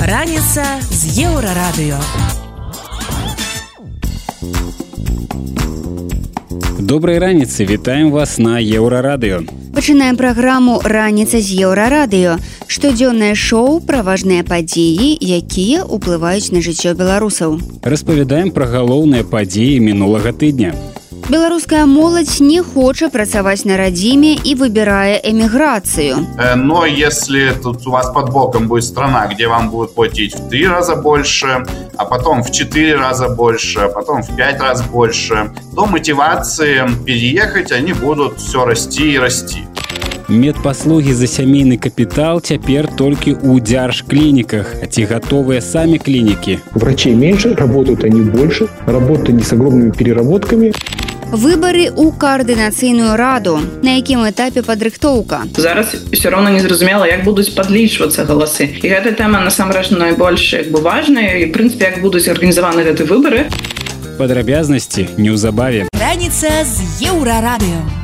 Раніца з еўрарадыё. Добрай раніцы вітаем вас на еўрарадыё. Пачынаем праграму раніца з еўрарадыё. Штодзённае шоу пра важныя падзеі, якія ўплываюць на жыццё беларусаў. Распавядаем пра галоўныя падзеі мінулага тыдня. Беларуская моладзь не хоча працаваць на радзіме і выбірае эміграцыю. Э, Но если тут у вас под боком будет страна, где вам будут платить в три раза больше, а потом в четыре раза больше, а потом в пять раз больше, то мотивации переехать они будут все расти и расти. Медпаслугі за сямейны капітал цяпер толькі ў дзяржклініках, а ці гатовыя самі клінікі. Врачей меньше, работают они больше, работают они с огромными переработками. Выбары ў каардынацыйную раду, на якім этапе падрыхтоўка. зараз все роўна незразумела як будуць падлічвацца галасы і гэта тэма насамрэч найбольш як бы важная і прынцыпе як будуць арганізаваны гэты выбары Падрабязнасці неўзабаве. Раніца з еўрарадыё.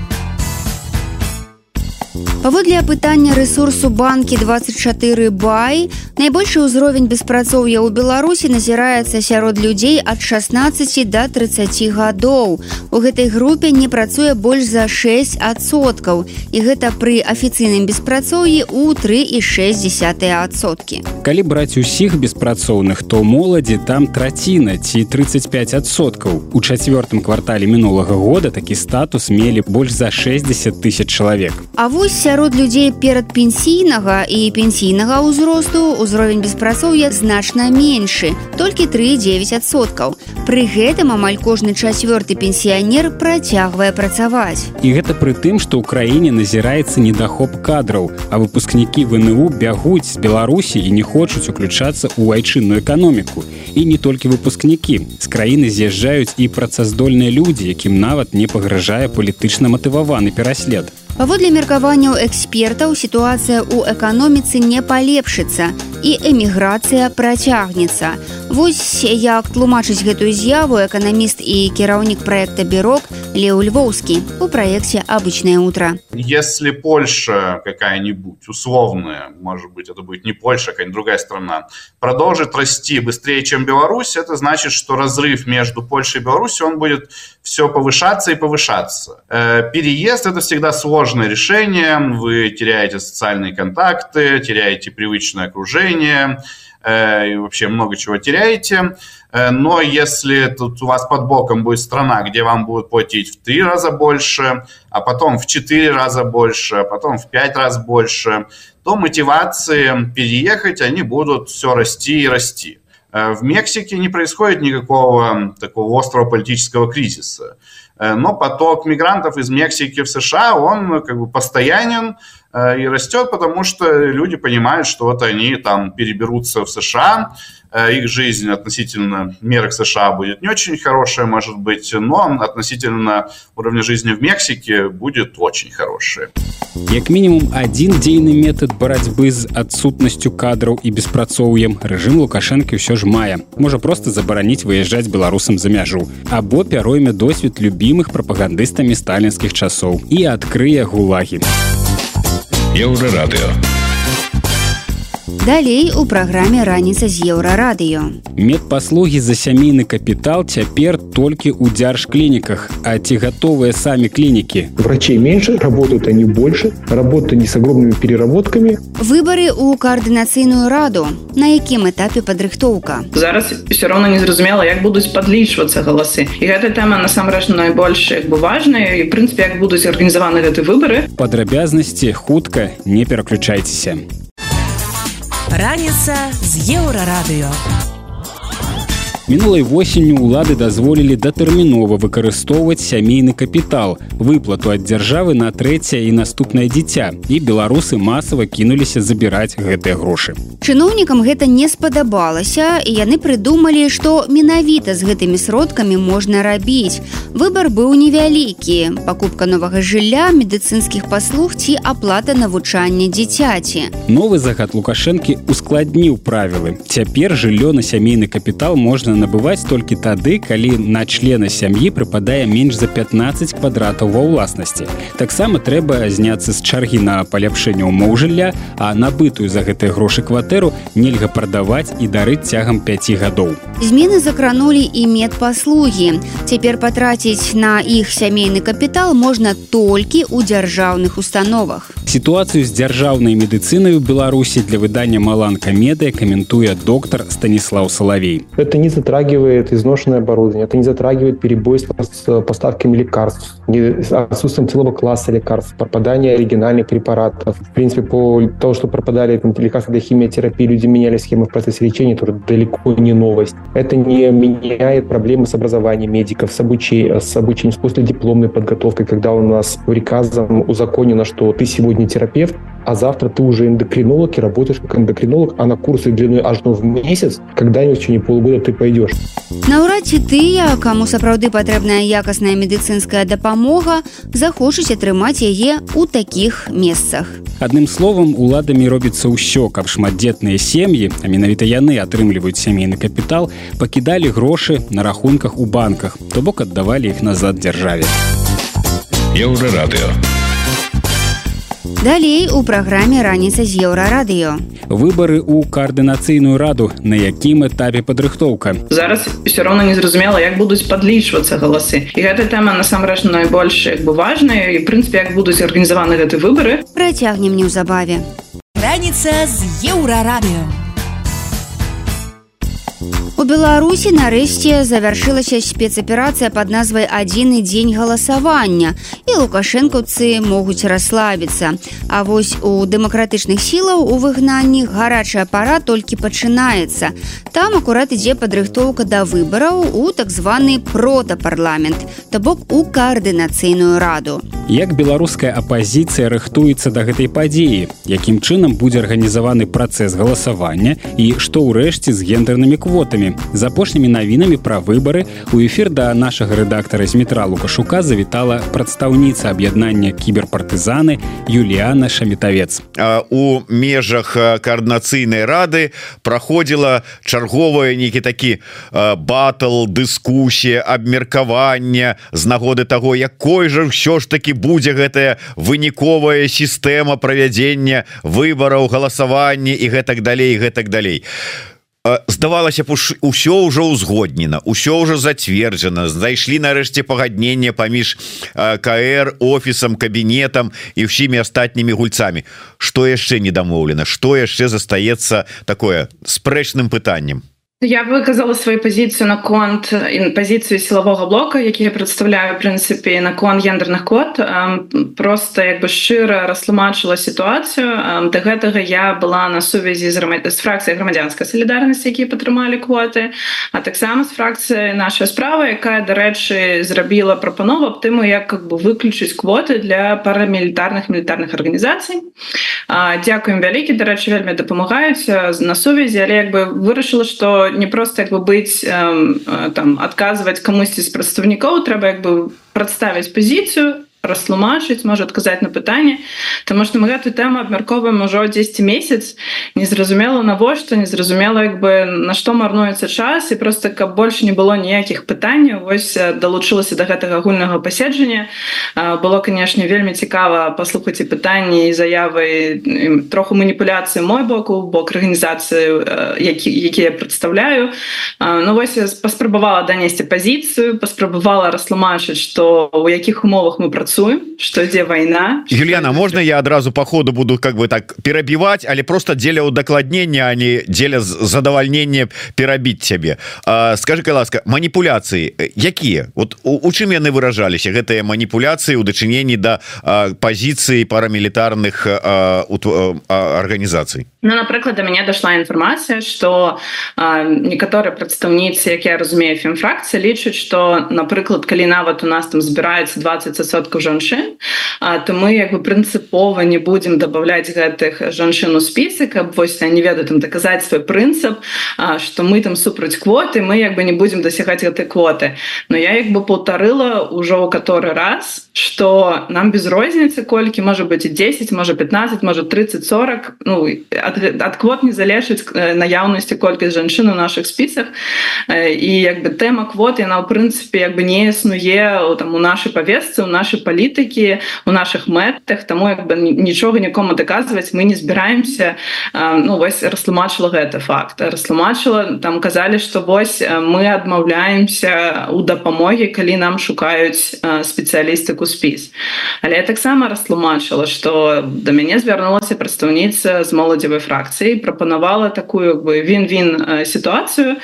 Паводле апытання рэсурсу банкі 24 бай, найбольшы ўзровень беспрацоўя ў Беларусі назіраецца сярод людзей ад 16 до 30 гадоў. У гэтай групе не працуе больш за 6 адсоткаў і гэта пры афіцыйным беспрацоўі ў 3,6соткі. Калі браць усіх беспрацоўных, то моладзі там траціна ці 35 адсоткаў. У чацвёртым квартале мінулага года такі статус мелі больш за 60 тысяч чалавек. А вось сярод людзей перадпенсійнага і пенсійнага ўзросту ўзровень беспрацоўя значна меншы, толькі 3,9соткаў. Пры гэтым амаль кожны чацвёрты пенсіянер працягвае працаваць. І гэта пры тым, што ў краіне назіраецца недахоп кадраў, а выпускнікі ВНУ бягуць з Беларусі і не хочуць уключацца ў айчынную эканоміку. І не толькі выпускнікі. З краіны з'язджаюць і працаздольныя людзі, якім нават не пагражае палітычна матываваны пераслед. Паводле меркаванняў экспертаў сітуацыя ў эканоміцы не палепшыцца і эміграцыя працягнецца. Вось як тлумачыць гэтую з'яву эканаміст і кіраўнік проекта бюрок Леў Львоўскі у праекце обычное утро. Если Польша какая-нибудь условная, может быть, это будет не Польша, а какая-нибудь другая страна, продолжит расти быстрее, чем Беларусь, это значит, что разрыв между Польшей и Беларусью, он будет все повышаться и повышаться. Э, Переезд – это всегда сложное решение, вы теряете социальные контакты, теряете привычное окружение, э, и вообще много чего теряете. Э, Но если тут у вас под боком будет страна, где вам будут платить в три раза больше, а потом в четыре раза больше, а потом в пять раз больше, то мотивации переехать, они будут все расти и расти. Э, В Мексике не происходит никакого такого острого политического кризиса. Э, Но поток мигрантов из Мексики в США, он ну, как бы постоянен. э, и растет, потому что люди понимают, что вот они там переберутся в США, э, их жизнь относительно мерок США будет не очень хорошая, может быть, но относительно уровня жизни в Мексике будет очень хорошая. Як мінімум адзін дзейны метад барацьбы з адсутнасцю кадраў і беспрацоўем рэжым лукашэнкі ўсё ж мае можа проста забараніць выязджаць беларусам за мяжу. Або пяройме досвед любімых прапагандыстамі сталінскіх часоў і адкрые гулагі Еўрарадыё. Далей у праграме раніца з еўрарадыё. медпаслугі за сямейны капітал цяпер толькі ў дзяржклініках. А ці гатовыя самі клінікі? Врачей меньше, работают они больше, работают они с огромными переработками. Выбары ў каардынацыйную раду, на якім этапе падрыхтоўка. зараз все роўна незразумела як будуць падлічвацца галасы. І гэта тэма насамрэч найбольш як бы важная. І прынцыпе як будуць арганізаваны гэты выбары. Падрабязнасці хутка не пераключайцеся Раніца з еўрарадыё. Мінулай восенню ўлады дазволілі датэрмінова выкарыстоўваць сямейны капітал, выплату ад дзяржавы на трэцяе і наступнае дзіця. І беларусы масава кінуліся забіраць гэтыя грошы. Чыноўнікам гэта не спадабалася і яны прыдумалі, што менавіта з гэтымі сродкамі можна рабіць. Выбар быў невялікі. Пакупка новага жылля, медыцынскіх паслуг ці аплата навучання дзіцяці. Новы загад Лукашэнкі ускладніў правілы. Цяпер жыллё на сямейны капітал можна набываць толькі тады калі на члена сям'і прыпадае менш за 15 квадратаў ва ўласнасці. Таксама трэба зняцца з чаргі на паляпшэнне ўмоў жылля а набытую за гэтыя грошы кватэру нельга прадаваць і дарыць цягам 5 гадоў. Змены закранулі і медпаслугі. Цяпер патраціць на іх сямейны капітал можна толькі ў дзяржаўных установах. Сітуацыю з дзяржаўнай медыцынай у беларусі для выдання маланка медыя каментуе доктор станіслав салавей. Это не затрагивает изношенное оборудование это не затрагивает перебой с поставками лекарств отсутствием целого класса лекарств пропадание оригинальных препаратов. В принципе по того что пропадали лекарства для химиотерапии люди меняли схемы в процессе лечения тоже далеко не новость. Это не меняет проблемы с образованием медиков с обучением с обучением после дипломной подготовкой когда у нас приказом узаконено что ты сегодня терапевт а завтра ты уже эндокринолог и работаешь как эндокринолог а на курсы длиной аж в месяц когда-нибудь в течение полугода ты пойдешь. Наўрад ці тыя кому сапраўды патрэбная якасная медыцынская дапамога захочуць атрымаць яе у такіх месцах адным словам уладамі робіцца ўсё каб шматдзетныя сем'і а менавіта яны атрымліваюць сямейны капітал пакідалі грошы на рахунках у банках то бок аддавалі іх назад дзяржаве еўрарадыо Далей у праграме раніца з еўрарадыё. Выбары ў каардынацыйную раду, на якім этапе падрыхтоўка. Зараз ўсё роўна незразумела, як будуць падлічвацца галасы. І гэта тэма насамрэч найбольш як бы важная і прынцыпе як будуць арганізаваны гэты выбары. Працягнем неўзабаве. Раніца з еўрарадыё. У Беларусі нарэшце завяршылася спецаперацыя под назвай адзіны дзень галасавання і лукашэнкаўцы могуць расслабіцца. А вось у дэмакратычных сілаў у выгнанні гарачая пара толькі пачынаецца. Там акурат ідзе падрыхтоўка да выбараў у так званы протапарламент, то бок у каардынацыйную раду. Як беларуская апазіцыя рыхтуецца да гэтай падзеі, якім чынам будзе арганізаваны працэс галасавання і што ўрэшце з гендернымі квотамі з апошнімі навінамі пра выбары у эфір да нашага рэдактара з метра лукашука завітала прадстаўніца аб'яднання кіберпартызаны Юліяна шамітавец. У межах каардынацыйнай рады праходзіла чарговая нейкі такі батл дыскусія абмеркавання з нагоды таго якой жа ўсё ж таки будзе гэтая выніковая сістэма правядзення выбараў галасавання і гэтак далей гэтак далей здавалася б усё ўжо ўзгоднена ўсё ўжо зацверджана. Знайшлі нарэшце пагадненне паміж КР офісам кабінетам і ўсімі астатнімі гульцамі. Што яшчэ не дамоўлена? Што яшчэ застаецца такое спрэчным пытаннем Я выказала сваю пазіцыю на конт пазіцыю сілавога блока які я прадстаўляю прынцыпе на кон гендерных код просто як бы шчыра растлумачыла сітуацыю да гэтага я была на сувязі з з фракцыяй грамадзянскай салідарнасці якія падтрымалі квоты а таксама з фракцыі наша справа якая дарэчы зрабіла прапанову аб тыму як как бы выключыць квоты для парамілітарных мілітарных арганізацый Дякуем вялікі дарэчы вельмі дапамагаюць на сувязі. Але як бы вырашыла что не просто як бы быць э, там адказваць камусьці з прадстаўнікоў трэба як бы прадставіць пазіцыю растлумачыць можа адказаць на пытанне Таму што мы гэтую тэму абмярковаем ужо 10 месяц незразумела навошта незразумела як бы на што марнуецца час і просто каб больше не было ніякіх пытанняў вось далучылася до гэтага агульнага паседжання. Было канешне вельмі цікава паслухаць і пытанні і заявы троху маніпуляцыі мой боку бок арганізацыі які які я прадстаўляю. Ну вось паспрабавала данесці пазіцыю паспрабавала растлумачыць што у якіх умовах мы працуем працуем что ідзе война Юліяна можна я адразу по ходу буду как бы так перабіваць але просто дзеля удакладнення а не дзеля задавальнення перабіць цябе скажи ласка маніпуляцыі якія вот у, у чым яны выражаліся гэтыя маніпуляцыі у дачыненні да пазіцыі парамілітарных арганізацый? Ну напрыклад до мяне дошла інфармацыя что некаторыя прадстаўніцы як я разумею фемфракцыя лічаць что напрыклад калі нават у нас там збіраецца 20соткаў спіску жанчын то мы як бы прынцыпова не будемм дабавляць гэтых жанчын у спісы каб вось не ведаю там даказаць свой прынцып что мы там супраць квоты мы як бы не будемм дасягаць гэтай квоты. Но я як бы полтарыла ўжо ў который раз что нам без розніцы колькі можа быть і 10 можа 15 можа 30 40 ну ад, ад квот не залежыць наяўнасці колькасць жанчын у наших спісах і як бы тэма квот яна ў прынцыпе як бы не існуе там у нашай павесцы у нашай палітыкі у наших мэтах таму як бы нічога нікому даказваць мы не збіраемся ну вось растлумачыла гэта факт. Растлумачыла там казалі что вось мы адмаўляемся у дапамогі калі нам шукаюць спецыялістыку спіс. Але я таксама растлумачыла что до мяне звярнулася прадстаўніца з моладзевай фракцыі прапанавала такую бы він-він сітуацыю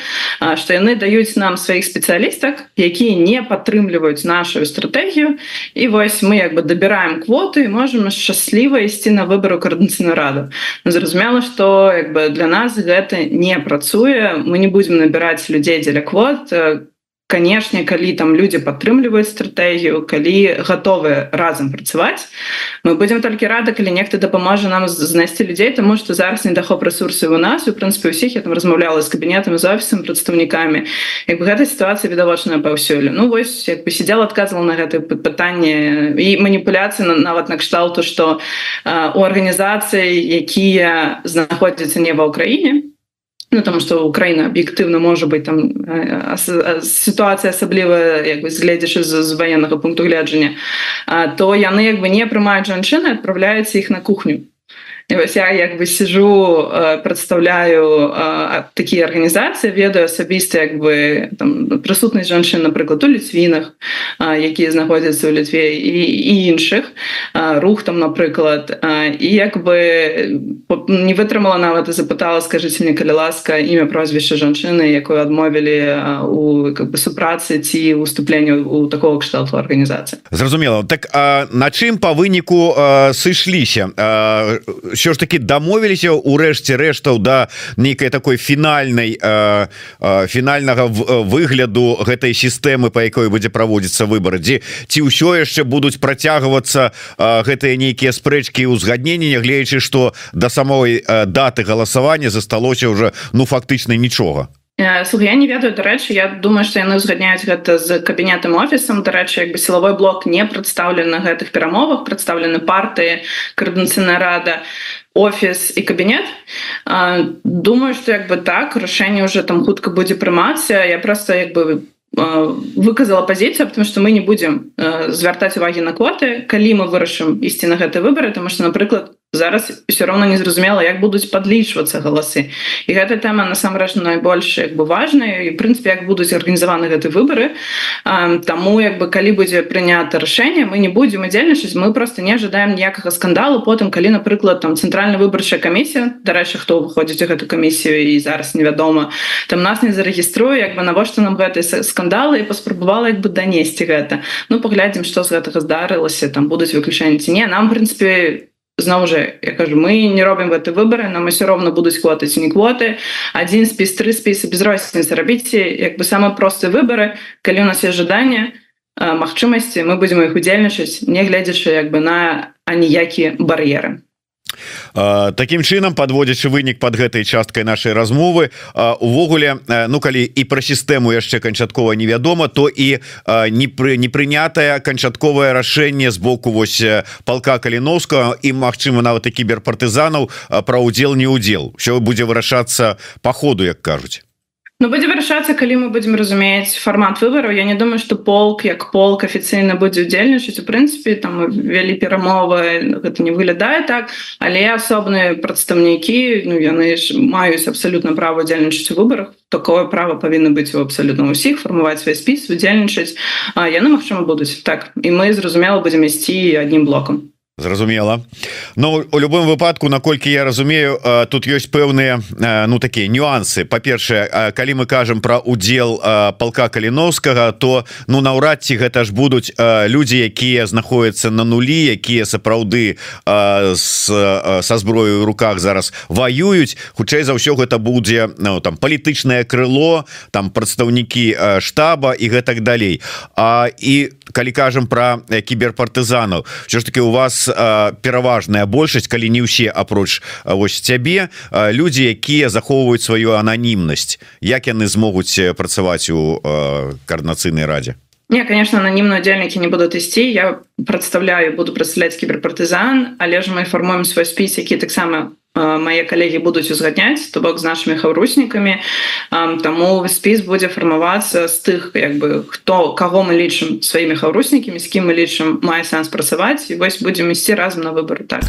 что яны даюць нам сваіх спецыялістак якія не падтрымліваюць нашу стратэгію і вось мы як бы дабіраем квоты можем шчасліва ісці на выбору коорднацыйную раду. Зразумела что як бы для нас гэта не працуе мы не будем набираць людзей дзеля квот канешне калі там людзі падтрымліваюць стратэгію калі гатовы разам працаваць мы будемм толькі рады калі нехта дапаможа нам знайсці людзей тому что зараз недахоп ресурсы у нас у прынцыпе усіх я там размаўляла з кабінетамі з офісам прадстаўнікамі. Як бы гэта сітуацыя відавочная паўсюль. Ну вось як бы сидел адказвал на гэта пытанне і маніпуляцыі нават накшталту что у арганізацыі якія знаходзяцца не ва ўкраіне Ну, тому что Украина аб'ектыўна можа быть там сітуацыя асабліва як бы згледзяш з, з военнага пункту гледжання то яны як бы не прымаюць жанчыны адпраўляюцца іх на кухню Вось я як бы сижу прадстаўляю такія арганізацыі ведаю асабіста як бы прысутнасць жанчын напрыклад у ліцвінах якія знаходзяцца ў літве і, і іншых рух там напрыклад і як бы не вытрымала нават і запытала скажитеце мне калі ласка імя прозвішча жанчыны якую адмовілі у как бы супрацы ці уступленню у такого кшталту арганізацыі зразумела. Так а, на чым по выніку сышліся що ж таки дамовіліся урэшце рэштаў да нейкай такой фінальнай э, э, фінальнага выгляду гэтай сістэмы по якой будзе праводзіцца выборы дзе ці ўсё яшчэ будуць працягвацца э, гэтыя нейкія спрэчкі узгаднення нягледзячы что да самой э, даты галасавання засталося уже ну фактычна нічога Слух, я не ведаю дарэчы Я думаю что яны узгадняюць гэта з кабінетам офісам дарэчы як бы сілавой блок не прадстаўлены на гэтых перамовах прадстаўлены партыі коорднацыйная рада офіс і кабінет. Думаю что як бы так рашэнне уже там хутка будзе прымацца. Я просто як бы выказала пазіцыю потому что мы не будем звяртаць увагі на квоты калі мы вырашым ісці на гэты выборы тому что напрыклад зараз все равно незразумела як будуць подлічвацца галасы. І гэта тэма насамрэч найбольш як бы важная і прынцыпе як будуць арганізаваны гэты выборы Таму як бы калі будзе прынята рашэнне мы не будем удзельнічаць мы просто не ожидаем ніякага скандалу. Потым калі напрыклад там цэнтральная выбарчая камісія дарэчы хто выходзіць у гэту камісію і зараз невядома там нас не зарэгіструе як бы навошта нам гэты скандалы і паспрабавала як бы данесці гэта. Ну паглядзім што з гэтага здарылася там будуць выключэнні ці не. Нам прынцыпе зноў жа я кажу мы не робім гэты выборы нам все роўна будуць квоты ці не квоты один спіс тры спісы без розніцы рабіце як бы самы просты выборы калі у нас есть жаданне магчымасці мы будзем іх удзельнічаць не гледзячы як бы на аніякія бар'еры Такім чынам подводзячы вынік под гэтай часткай нашай размовы увогуле Ну калі і пра сістэму яшчэ канчаткова невядома то і не пры непрынятае канчатковае рашэнне з боку вось палка каліновска і Мачыма нават і кіберпартызанаў пра удзел не удзел що будзе вырашацца по ходу як кажуць Ну будзе вырашацца калі мы будзем разумець фармат выбараў Я не думаю что полк як полк афіцыйна будзе удзельнічаць у прынцыпе там вялі перамовы гэта не выглядае так. Але асобныя прадстаўнікі Ну яны ж маюць абсалютна права удзельнічаць у выбарах такое право павінна быць у абсалютна ўсіх фармаваць свой спіс удзельнічаць яны магчыма будуць так і мы зразумела будзем ісці адним блокам зразумела. Но у любым выпадку наколькі я разумею тут ёсць пэўныя ну такія нюансы па-першае калі мы кажам про удзел полка каліновскага то ну наўрад ці гэта ж будуць людзі якія знаходяцца на нулі якія сапраўды са зброю руках зараз воююць хутчэй за ўсё гэта будзе ну, там палітычнае крыло там прадстаўнікі штаба і гэтак далей. А і калі кажам про кіберпартызанаў все ж таки у вас пераважная большасць калі не ўсе апроч вось цябе людзі якія захоўваюць сваю ананімнасць. Як яны змогуць працаваць у коорднацыйнай радзе? Не, конечно ананімно удзельнікі не будуць ісці я прадстаўляю буду прадстаўляць кіберпартызан але ж мы фармуем свой спіс які таксама мае калегі будуць узгадняць то бок з нашими хаўруснікамі таму спіс будзе фармавацца з тых як бы хто каго мы лічым сваімі хаўруснікамі з кім мы лічым мае сэнс працаваць і вось будзем ісці разам на выбор так.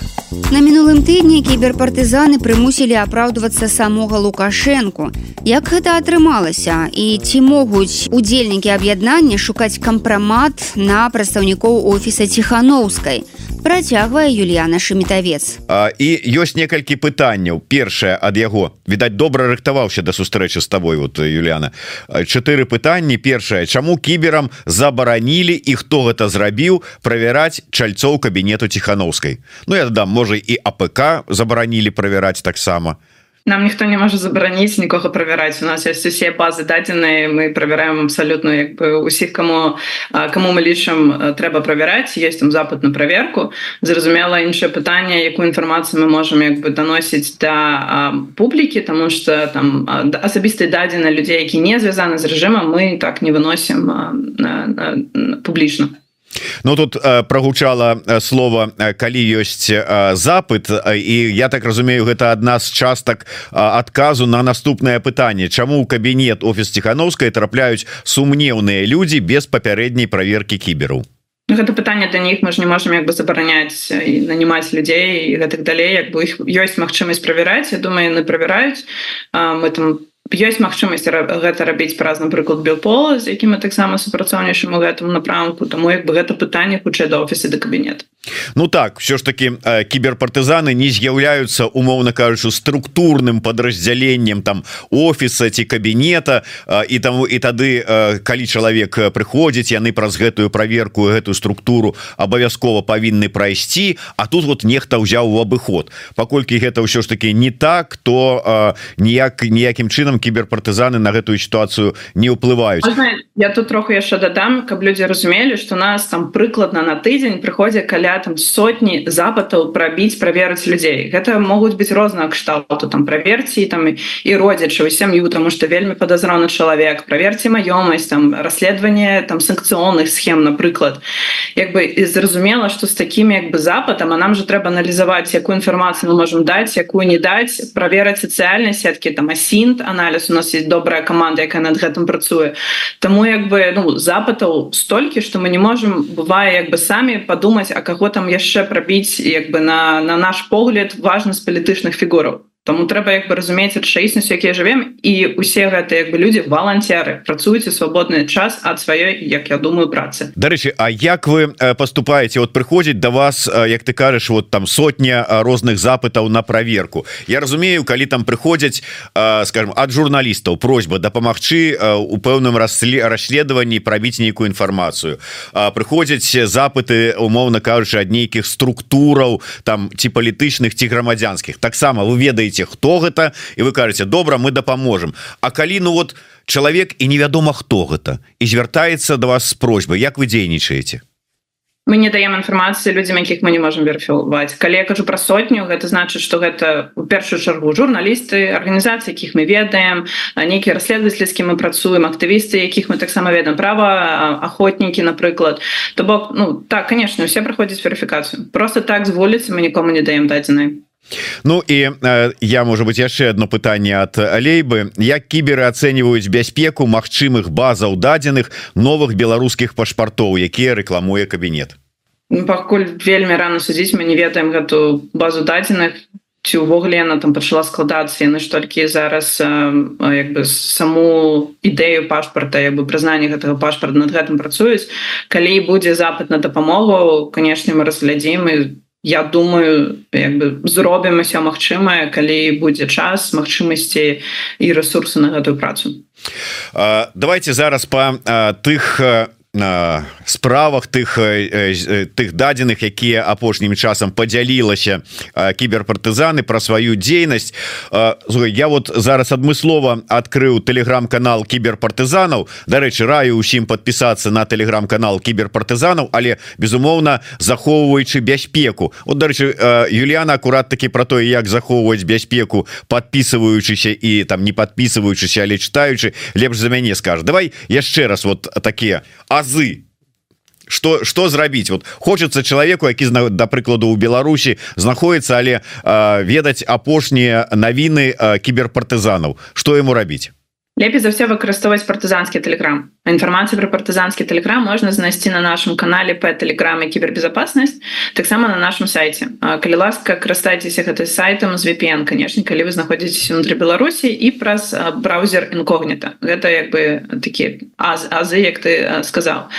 На мінулым тыдні кіберпартызаны прымусілі апраўдвацца самога лукашэнку. Як гэта атрымалася? І ці могуць удзельнікі аб'яднання шукаць кампрамат на прадстаўнікоў офіса ціхановскай працягвае Юліяна шемітавец і ёсць некалькі пытанняў першае ад яго відаць добра рыхтаваўся да сустрэчы з табой вот Юліана чатыры пытанні першае чаму кіберам забаранілі і хто гэта зрабіў правяраць чальцоў кабінету ціхановскай Ну я дадам можа і АПК забаранілі правяраць таксама то нам ніхто не можа забараніць нікога правяраць у нас есть усе базы дадзеныя мы правяраем абсалютна як бы усіх кому кому мы лічым трэба правяраць есть там запад на праверку зразумела іншае пытанне якую інфармацыю мы можемм як бы даносіць да публікі тому что там асабістыя дадзены людзей які не звязаны з рэжымам мы так не выносім публічна Ну тут прогучала слово калі ёсць запыт і я так разумею гэта адна з частак адказу на наступнае пытанне. Чаму ў кабінет офіс ціхановскай трапляюць сумнеўныя людзі без папярэдняй праверкі кіберу? Ну, гэта пытанне для них. Мы ж не можем як бы забараняць і нанімаць людзей і гэтак далей. Як бы іх ёсць магчымасць правяраць. Я думаю яны правяраюць. Мы там по ёсць магчымасць гэта рабіць праз напрыклад белпола з якім мы таксама супрацоўнічым у гэтым напрамку. Тому як бы гэта пытанне хутчэй да офісы да кабінет Ну так все ж таки кіберпартызаны не з'яўляюцца умоўна кажучы структурным подраздзяленнем там офіса ці кабінета і таму і тады калі чалавек прыходзіць яны праз гэтую праверку гэтую структуру абавязкова павінны прайсці А тут вот нехта ўзяў у абыход. Паколькі гэта ўсё ж таки не так то ніяк ніякім чынам кіберпартызаны на гэтую сітуацыю не ўплываюць. Я тут троху яшчэ дадам каб людзі разумелі что нас там прыкладна на тыдзень прыходзе каля там сотні запытаў прабіць праверыць людзей. Гэта могуць быць рознага кшталту там праверці там і родзячы сям'ю тому что вельмі падазроны чалавек. Праверці маёмасць там расследаванне там санкцыонных схем напрыклад. Як бы і зразумела что з таким як бы запытам а нам же трэба аналізаваць якую інфармацыю мы можем даць якую не даць праверыць сацыяльнай сеткі там асінт анализ. У нас есть добрая команда якая над гэтым працуе. Таму як бы ну запытаў столькі что мы не можем бывае як бы самі подумать а каго там яшчэ прабіць як бы на на наш погляд важнасць палітычных фігураў Таму трэба як бы разумець рэчаіснасць якія жывем і усе гэтыя як бы людзі валанцеры працуюць свабодны час ад сваёй як я думаю працы Дарэчы А як вы поступаеце вот прыходзіць до вас як ты кажаш вот там сотня розных запытаў на праверку Я разумею калі там прыходзяць скажем ад журналістаў просьба дапамагчы у пэўным расле расследаванні прабіць нейкую інфармацыю прыходзяць запыты умоўна кажучы ад нейкіх структураў там ці палітычных ці грамадзянскіх таксама вы ведаеце ведаеце хто гэта і вы кажаце добра мы дапаможам А калі ну вот чалавек і невядома хто гэта і звяртаецца до вас з просьбай як вы дзейнічаеце? Мы не даем інфармацыі людзям якіх мы не можем верфілваць калі я кажу пра сотню. Гэта значыць что гэта у першую чаргу журналісты арганізацыі якіх мы ведаем нейкія расследавательскі мы працуем актывісты якіх мы таксама ведаем права охотнікі напрыклад то бок ну так конечно все праходзяць верыфікацыю просто так з вуліцы мы нікому не даем дадзенай Ну і э, я можа быть яшчэ одно пытанне от алейбы. Як кіберы ацэньваюць бяспеку магчымых базаў дадзеных новых беларускіх пашпартоў якія рэкламуе кабінет? Ну, пакуль вельмі рано судзіць мы не ведаем гэту базу дадзеных ці увогуле она там пачала складацца. Яны ж толькі зараз э, як бы саму ідэю пашпарта як бы прызнанне гэтага пашпарта над гэтым працуюць. Калі будзе запад на дапамогу канешне мы разглядзім і я думаю як бы зробімся магчымае калі будзе час магчымасці і ресурсы на гэтую працу. Давайте зараз по тых справах тых тых дадзеных якія апошнім часам подзялілася кіберпартызаны про сваю дзейнасць. Я вот зараз адмыслова открыў телеграм-канал кіберпартызанаў. Дарэчы раю усім подпісацца на телеграм-канал кіберпартызанаў але безумоўна захоўваючы бяспеку. Вот дарэчы Юліяна акурат таки про тое як захоўваць бяспеку подписываючыся і там не подписываючыся але читаючы лепш за мяне скажа. Давай яшчэ раз вот такія азы. Что что зрабіць вот хочется человеку які да прыкладу у Беларусі знаходіцца але э, ведаць апошнія навіны э, кіберпартызанаў. Что ему рабіць лепей за все выкарыстоўваць партызанскі телеграм інфармацыю про партызанскі телеграм можна знайсці на нашем канале по телеграме кібербезопасность таксама на нашем сайте калі ласка карыстайцеся гэтай сайтам з VPN конечно калі вы знаходзіцеся внутри Беларусі і праз браузер інкогніта. Гэта як бы такі аз азы як ты сказал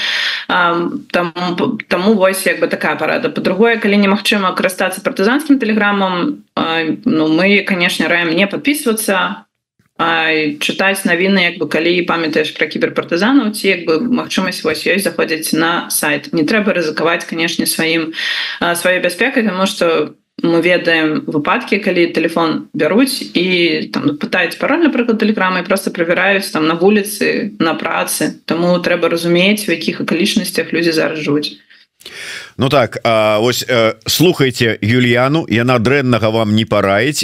там таму вось як бы такая парада. По-другое калі немагчыма карыстацца партызанскім телеграмам ну мы конечно раем не подписываться чытаць навіны як бы калі памятаеш про кіберпартызанаў ці як бы магчымасць вось ёсць заходзіць на сайт. Не трэба рызыкаваць канешне сваім сваёй бяспекай тому что мы ведаем выпадкі калі телефон бяруць і там пытаюць пароль напрыклад тэлеграмы просто правяраюць там на вуліцы на працы. Тому трэба разумець у якіх акалічнасцях людзі зараз жуць Ну так а, ось э, слухайте Юліяну яна дрэннага вам не параіць.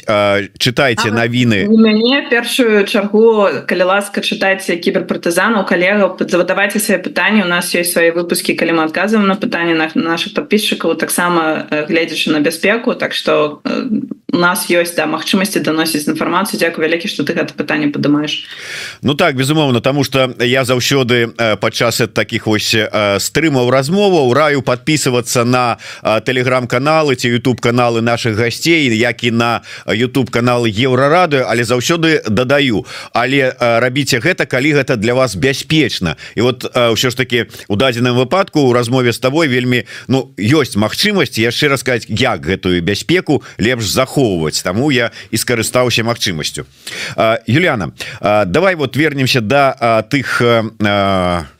Чытайце навіны. Мяне першую чаргу калі ласка чытайце кіберпартызанаў калегаў. Задавайце свае пытанні. У нас ёсць свае выпускі калі мы адказваем на пытанне на наших подписчикаў таксама гледзячы на бяспеку. Так что у нас ёсць да магчымасці даносіць інфармацыю. Дякую вялікі что ты гэта пытанне падымаеш. Ну так безумоўна тому что я заўсёды падчас таких вось стрымаў размоваў раю подписываться подписываться на телеграм-каналы ці YouTube каналы наших гасцей як і на YouTube каналы еврорады але заўсёды дадаю але рабіце гэта калі гэта для вас бяспечна. І вот ўсё ж таки у дадзеным выпадку у размове с тобой вельмі Ну ёсць магчымасць яшчэ рассказать як гэтую бяспеку лепш захоўваць. Тому я і скарыстаўся магчымасцю. Юліана давай вот вернемся до да, тых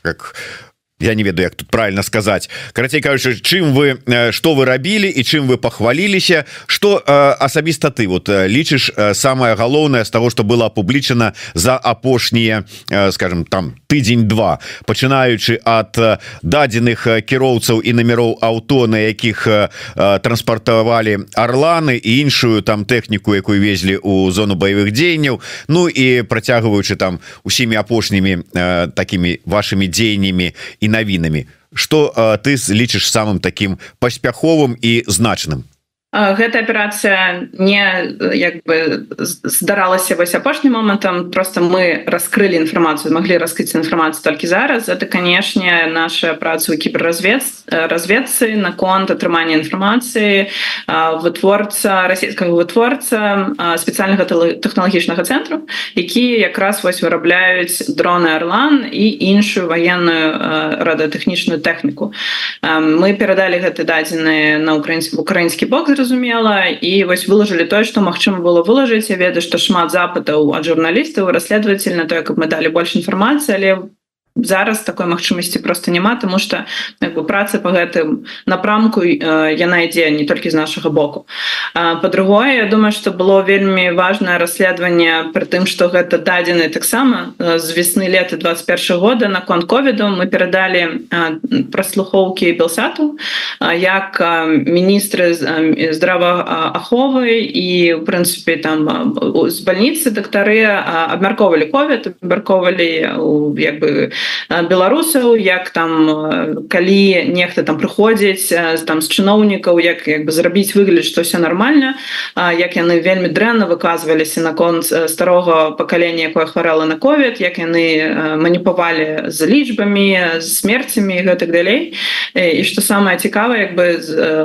как у я не ведаю як тут правильно сказать карацей кажучы чым вы что вы рабілі і чым вы пахваліліся что асабіста ты вот лічыш самое галоўнае з того что было опублічана за апошнія скажем там тыдзень два пачынаючы от дадзеных кіроўцаў і номероў аўто на якіх транспартавалі орланы і іншую там тэхніку якую везлі у зону баявых дзеянняў. Ну і працягваючы там усімі апошнімі такими вашими дзеяннями і навінамі что ты лічыш самым таким паспяховым і значным гэта аперацыя не як бы здаралася вось апошнім момантам. Просто мы раскрылі інфармацыю могли раскрыць інфармацыю толькі зараз. Это канешне наша праца у кіберразвед разведцы наконт атрымання інфармацыі вытворца расійскага вытворца спецыяльнага тэхналагічнага цэнтру які якраз вось вырабляюць дроны Арлан і іншую военную радыотэхнічную тэхніку. Мы перадалі гэты дадзены на украінскі украінскі бок зразу зразумела і вось выложылі тое што магчыма было вылажыць я ведаю што шмат запытаў ад журналістаў расследователь на тое каб мы далі больш інфармацыі але зараз такой магчымасці просто няма тому что бы праца по гэтым напрамку яна ідзе не толькі з нашага боку. По-другое Я думаю что было вельмі важное расследаванне при тым что гэта дадзены таксама з весны лета 21 года на конт ковіду мы перадалі праслухоўкі белсату як міністры здравааховы і в прынцыпе там з больницы дактары абмярковалі ковід абмярковалі як бы беларусаў як там калі нехта там прыходзіць там з чыноўнікаў як як бы зрабіць выгляд што все нормально як яны вельмі дрэнна выказваліся наконт старога пакалення якое хварэла на ковід як яны маніпавалі з лічбамі смерцямі гэтак далей. І што самае цікавае як бы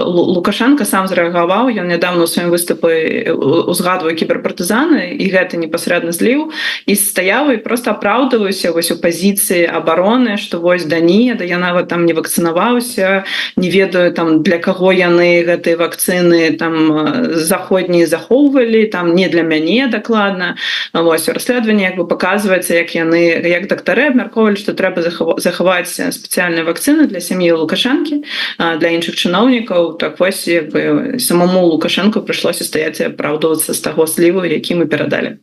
лукашенко сам зрэагаваў ён нядаўна у сваім выступы узгадваю кіберпартызаны і гэта непасрэдна зліў і стаяў і просто апраўдваюся вось у пазіцыі обороны что вось да не да я нават там не вакцынаваўся не ведаю там для каго яны гэтай вакцыны там заходнія захоўвалі там не для мяне дакладна вось расследаванне як бы показваецца як яны як дактары абмярковалі что трэба захаваць спецыяльныя вакцыны для сям'і лукашэнкі для іншых чыноўнікаў. Так вось як бы самому лукашенко прыйшлося стаяць апраўдвацца з таго сліву які мы перадалі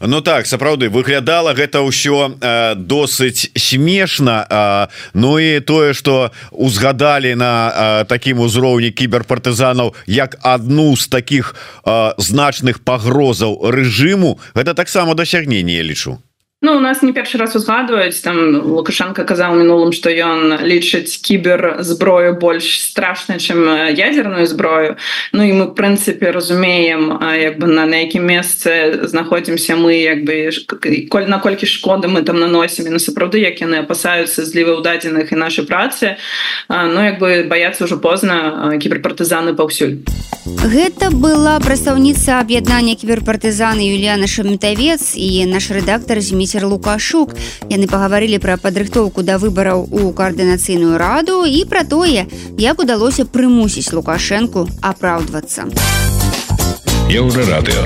Ну так сапраўды выглядала гэта ўсё э, досыць смешна э, Ну і тое что узгадалі на э, такім узроўні кіберпартызанаў як адну з таких э, значных пагрозаў рэжыму гэта таксама дасягнение лічу Ну у нас не першы раз узгадваюць там лукашенко казаў мінулым что ён лічыць кібер зброю больш страшна чым ядерную зброю Ну і мы прынцыпе разумеем як бы на на якім месцы знаходзімся мы як бы коль наколькі шкоды мы там наносім на сапраўды як яны апасаюцца злівы ў дадзеных і нашай працы Ну як бы баяцца ўжо позна кіберпартызаны паўсюль Гэта была прадстаўніца аб'яднання кіберпартызаны Юліяна шамітавец і наш рэдактор змі міцер лукашук. Яны пагаварылі пра падрыхтоўку да выбараў у каардынацыйную раду і пра тое як удалося прымусіць лукашэнку апраўдвацца. Еўрарадыо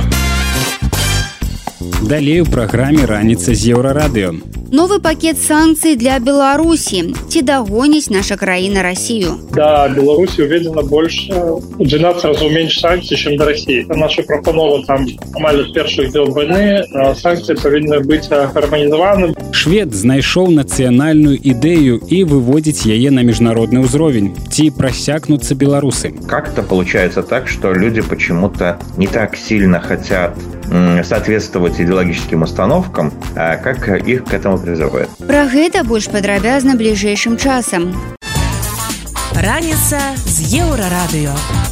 далей у праграме раніца з еўрарадыё. Новы пакет санкцый для беларусі. Ці дагоніць наша краіна россию да беларусі уведена больше 12 разу менш санкций чем до россии наша прапанова там амаль першых дел войны санкции павінны быць гарманізаваным швед знайшоў нацыянальную ідэю і выводзіць яе на міжнародны ўзровень. Ці просякнуцца беларусы? Как-то получается так что люди почему-то не так сильно хотят соответствовать идеологическим установкам, как их к этому призывают. Про гэта больш падрабязна бліжэйшым часам. Раніца з еўрарадыё.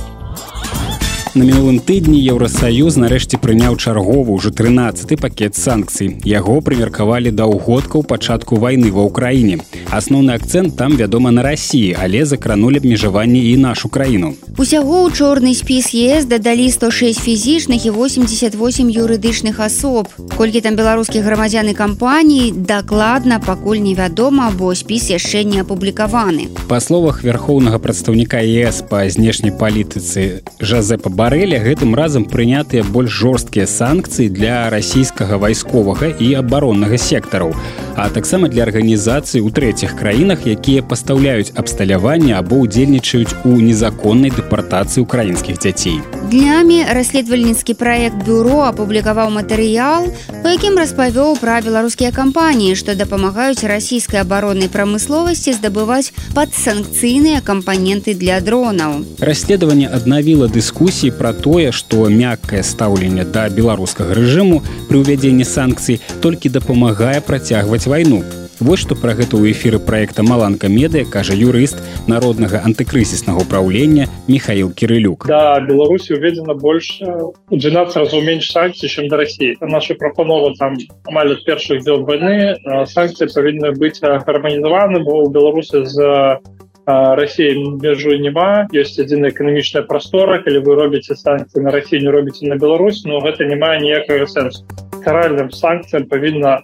На мінулым тыдні Еўросаюз нарэшце прыняў чарговы ўжо 13 пакет санкцый. Яго прымеркавалі да ўгодкаў пачатку вайны ва ўкраіне. Асноўны акцэнт там вядома на рассіі, але закранулі абмежаванне і нашу краіну. Усяго ў чорны спіс ЕС дадалі 106 фізічных і 88 юрыдычных асоб. Колькі там беларускіх грамадзян і кампаній дакладна пакуль невядома, бо спіс яшчэ не апублікаваны. Па словах вярхоўнага прадстаўніка ЕС па знешняй палітыцы Жазепа барэля гэтым разам прынятыя больш жорсткія санкцыі для расійскага вайсковага і абароннага сектараў а таксама для арганізацый у трэціх краінах якія пастаўляюць абсталяванне або ўдзельнічаюць у незаконнай дэпартацыі украінскіх дзяцей. Днямі расследавальніцкі праект бюро апублікаваў матэрыял у якім распавёў пра беларускія кампаніі што дапамагаюць расійскай абароннай прамысловасці здабываць падсанкцыйныя кампаненты для дронаў. Расследаванне аднавіла дыскусіі пра тое, што мяккае стаўленне да беларускага рэжыму пры ўвядзенні санкцый толькі дапамагае працягваць вайну. Вось што пра гэта ў эфіры праекта Маланка медыя кажа юрыст народнага антыкрызіснага ўправлення Михаил Кірылюк. Да Беларусі уведзена больш 12 разу менш санкцый, чым да рассіі. наша прапанова там амаль ад першых дзел войны санкцыі павінны быць гарманізаваны, бо ў Беларусі з Россия межу няма есть адзіна эканамічная прастора калі вы робіце санкцыі на Россию не робіце на Беларусь но гэта не мае ніякага сэнсу каральным санкцыям павінна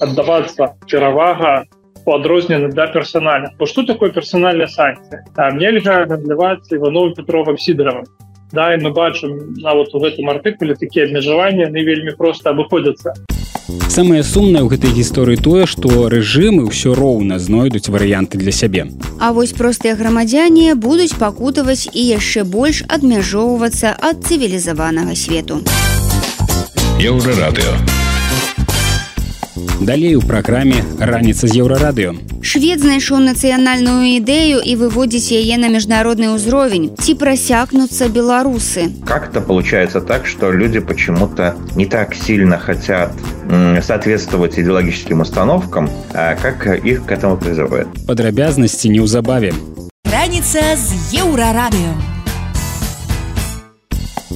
аддавацца перавага адрознены да персоналя бо что такое персональная санкцыя там нельга гандляваць ивановым петровым сидоровым. Да і мы бачым нават у гэтым артыкуле такія абмежаванні не вельмі просто абыходзяцца самае сумнае ў гэтай гісторыі тое што рэжымы ўсё роўна знойдуць варыянты для сябе. А вось простыя грамадзяне будуць пакутаваць і яшчэ больш адмяжоўвацца ад цывілізаванага свету. Еўрарадыо далей у праграме раніца з еўрарадыё швед знайшоў нацыянальную ідэю і выводзіць яе на міжнародны ўзровень. Ці прасякнуцца беларусы? Как-то получается так что люди почему-то не так сильно хотят соответствовать идеологическим установкам как их к этому призывают. Падрабязнасці неўзабаве раніца з еўрарадыё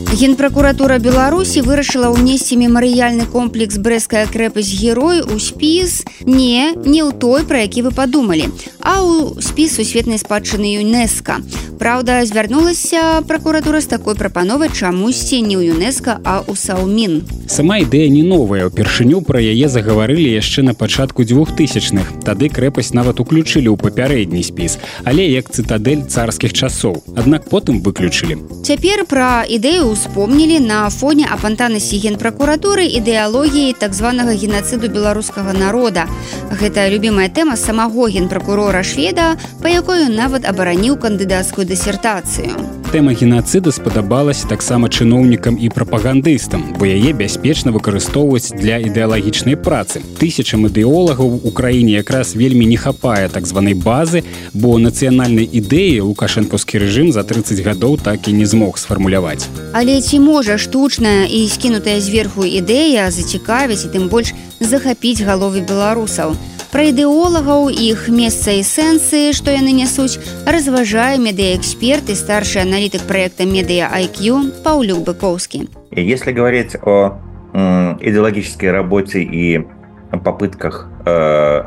Генпракуратура Беларусі вырашыла ўнесці мемарыяльны комплекс брэская крэпасць герой у спіс не не ў той, пра які вы падумалі, а ў спіс сусветнай спадчыны ЮНЕСКА. Праўда, звярнулася пракуратура з такой прапановай чамусьці не ў ЮНЕСКА, а ў Саумін. Сама ідэя не новая. Упершыню пра яе загаварылі яшчэ на пачатку двухтысячных. Тады крэпасць нават уключылі ў папярэдні спіс, але як цытадэль царскіх часоў. Аднак потым выключылі. Цяпер пра ідэю ўспомнілі на фоне апантанасці генпракуратуры ідэалогіі так званага генацыду беларускага народа. Гэта любімая тэма самого генпракурора шведа, па якой нават абараніў кандыдацкую дысертацыю. Тэма генацыда спадабалася таксама чыноўнікам і прапагандыстам, бо яе бяспечна выкарыстоўваць для ідэалагічнай працы. Тысячам ідэолагаў у краіне якраз вельмі не хапае так званай базы, бо нацыянальнай ідэі лукашэнкаўскі рэжым за 30 гадоў так і не змог сфармуляваць. Але ці можа штучная і скінутая зверху ідэя зацікавіць і тым больш захапіць галовы беларусаў. Пра ідэолагаў іх месца і сэнсы, што яны нясуць, разважае медыаэксперт и старший аналитик проекта Media IQ Паулюк Быковский. Если говорить о идеологической работе и попытках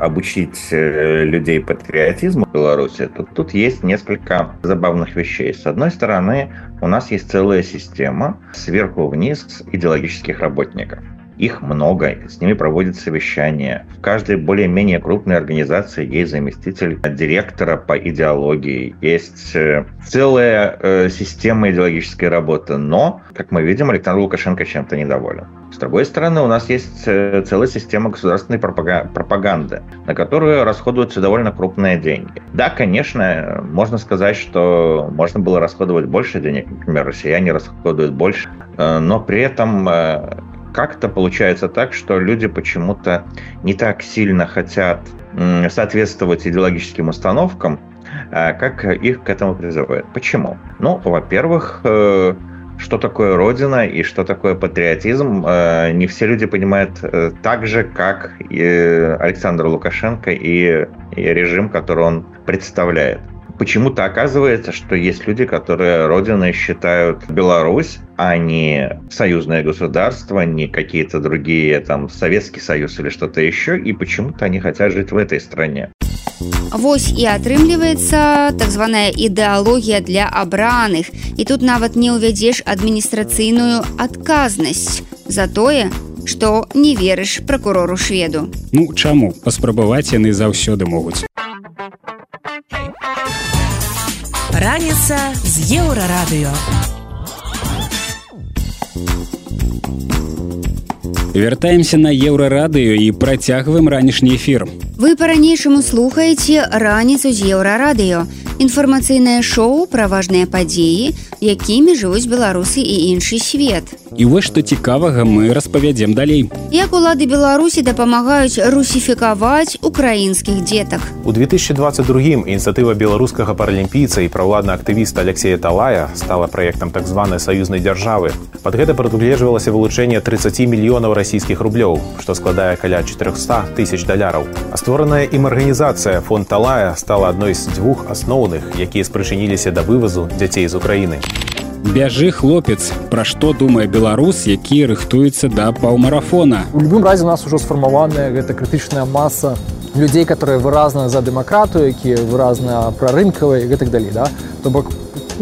обучить э, людей патриотизму в Беларуси, то тут есть несколько забавных вещей. С одной стороны, у нас есть целая система сверху вниз идеологических работников. Их много, с ними проводят совещания. В каждой более-менее крупной организации есть заместитель директора по идеологии, есть э, целая э, система идеологической работы. Но, как мы видим, Александр Лукашенко чем-то недоволен. С другой стороны, у нас есть э, целая система государственной пропаганды, на которую расходуются довольно крупные деньги. Да, конечно, можно сказать, что можно было расходовать больше денег, например, россияне расходуют больше, но при этом как-то получается так, что люди почему-то не так сильно хотят соответствовать идеологическим установкам, как их к этому призывают. Почему? Ну, во-первых, э, что такое Родина и что такое патриотизм, э, не все люди понимают э, так же, как и Александр Лукашенко и режим, который он представляет почему-то оказывается, что есть люди, которые родиной считают Беларусь, а не союзное государство, не какие-то другие, там, Советский Союз или что-то еще, и почему-то они хотят жить в этой стране. Вось і атрымліваецца так званая ідэалогія для абраных. І тут нават не ўвядзеш адміністрацыйную адказнасць за тое што не верыш пракурору шведу. Ну чаму? Паспрабаваць яны заўсёды могуць. Раніца з еўрарадыё. Вяртаемся на еўрарадыё і працягваем ранішні эфір. Вы па-ранейшаму слухаеце раніцу з еўрарадыё. Інфармацыйнае шоу пра важныя падзеі, якімі жывуць беларусы і іншы свет. І вось што цікавага мы распавядзем далей. Як улады Беларусі дапамагаюць русіфікаваць украінскіх дзетак. У 2022 ініцыятыва беларускага паралімпійца і праўладна актывіста Алексея Талая стала праектам так званай саюзнай дзяржавы. Пад гэта прадугледжвалася вылучэнне 30 мільёнаў расійскіх рублёў, што складае каля 400 тысяч даляраў. А створаная ім арганізацыя фонд Талая стала адной з дзвюх асноўных, якія спрычыніліся да вывазу дзяцей з Украіны. Бяжы хлопец, пра што думае беларус, які рыхтуецца да паўмарафона. У любым разе у нас ужо сфармаваная гэта крытычная маса людзей, которые выразна за дэмакратыю, якія выразна пра рынкавыя гэтак далей да? то бок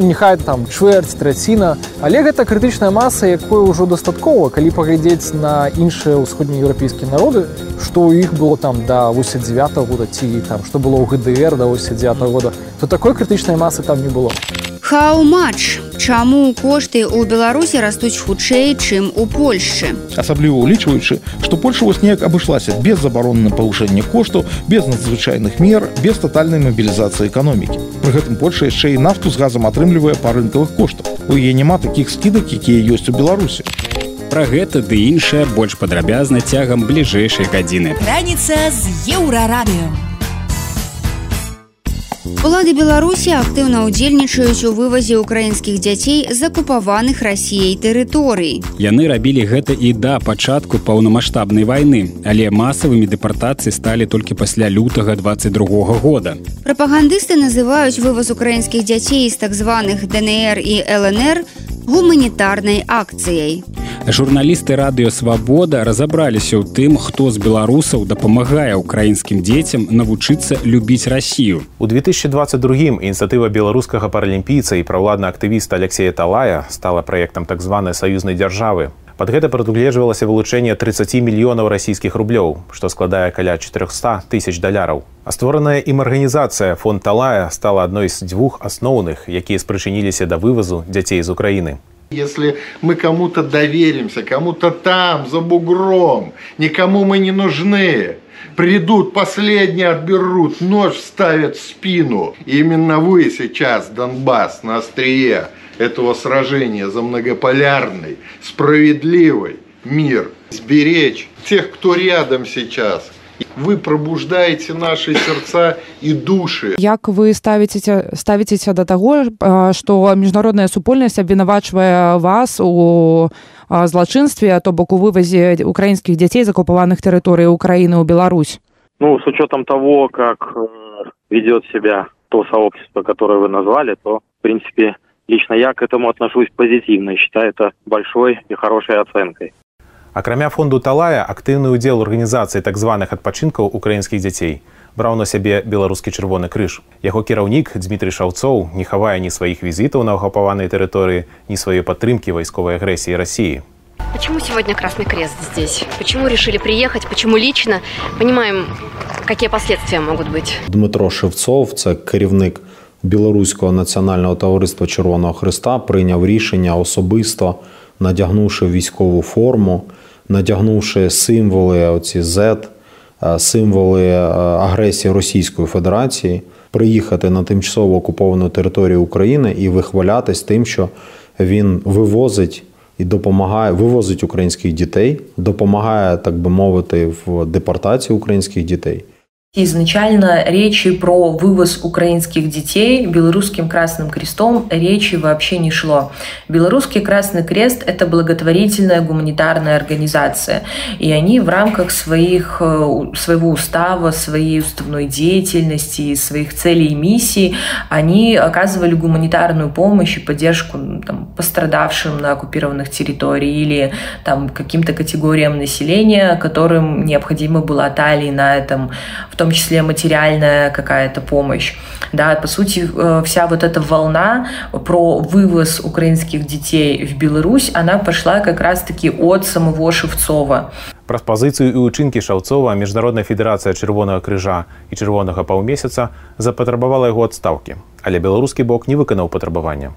нехай там чвэрць траціна але гэта крытычная маса якое ўжо дастаткова калі паглядзець на іншыя ўсходнееўрапейскія народы што ў іх было там да 89 -го года ці там што было ў гдр да 89 -го года то такой крытычнай масы там не было. Хау-матч чаму кошты ў беларусі растуць хутчэй чым у польшчы? Асабліва улічваючы што польша вось неяк абышлася без забароны на павышэнне коштаў без надзвычайных мер без тотальнай мабілізацыі эканомікі. Пры гэтым польша яшчэ і нафту з газам атрымлівае па рынкавых коштах. У яе няма такіх скідак якія ёсць у беларусі. Пра гэта ды іншае больш падрабязна цягам бліжэйшай гадзіны. Раніца з еўрарадыё Улады Беларусі актыўна ўдзельнічаюць у вывазе украінскіх дзяцей з акупаваных рассіяй тэрыторый. Яны рабілі гэта і да пачатку паўнамасштабнай вайны, але масавымі дэпартацыі сталі толькі пасля лютага 22 года. Прапагандысты называюць вываз украінскіх дзяцей з так званых ДНР і ЛНР гуманітарнай акцыяй. Журналісты радыёвабода разабраліся ў тым, хто з беларусаў дапамагае украінскім дзецям навучыцца любіць рассію. У 2022 ініцыятыва беларускага паралімпійца і праўладна актывіста Алексея Талая стала праектам так званай саюзнай дзяржавы. Пад гэта прадугледжвалася вылучэнне 30 мільёнаў расійскіх рублёў, што складае каля 400 тысяч даляраў. А створаная ім арганізацыя фонд Талая стала адной з дзвюх асноўных, якія спрычыніліся да вывазу дзяцей з Украіны. Если мы кому-то доверимся, кому-то там, за бугром, никому мы не нужны, придут, последние отберут, нож ставят в спину. И именно вы сейчас, Донбасс, на острие этого сражения за многополярный, справедливый мир. Сберечь тех, кто рядом сейчас – вы пробуждаете наши сердца и души. Як вы ставіцеся ставіцеся да таго, што міжнародная супольнасць абвінавачвае вас у злачынстве, то бок у вывазе украінскіх дзяцей з акупаваных тэрыторый Украіны ў Беларусь? Ну, с учетом того, как ведет себя то сообщество, которое вы назвали, то, в принципе, лично я к этому отношусь позитивно и считаю это большой и хорошей оценкой. Акрамя фонду талая актыўны ўдзел арганізацыі так званых адпачынкаў украінскіх дзяцей браў на сябе беларускі чырвоны крыж яго кіраўнік дмітрий шаўцоў не хавае ні сваіх візітаў на агапаванай тэрыторыі ні сваёй падтрымкі вайсковай агрэсіі рассіі Почему сегодня Красный Крест здесь? Почему решили приехать? Почему лично? Понимаем, какие последствия могут быть. Дмитро Шевцов, це керівник Білоруського національного товариства Червоного Христа, прийняв рішення особисто, надягнувши військову форму, надягнувши символи оці Z, символи агресії Російської Федерації, приїхати на тимчасово окуповану територію України і вихвалятись тим, що він вивозить і допомагає вивозить українських дітей, допомагає, так би мовити, в депортації українських дітей. Изначально речи про вывоз украинских детей белорусским Красным Крестом речи вообще не шло. Белорусский Красный Крест – это благотворительная гуманитарная организация. И они в рамках своих, своего устава, своей уставной деятельности, своих целей и миссий, они оказывали гуманитарную помощь и поддержку там, пострадавшим на оккупированных территориях или там, каким-то категориям населения, которым необходимо была талия на этом в том числе материальная какая-то помощь. Да, по сути, вся вот эта волна про вывоз украинских детей в Беларусь, она пошла как раз-таки от самого Шевцова. Праз пазіцыю і ўчынкі шаўцова міжнародная федэрацыя чырвонага крыжа і чырвонага паўмесяца запатрабавала яго адстаўкі, але беларускі бок не выканаў патрабавання.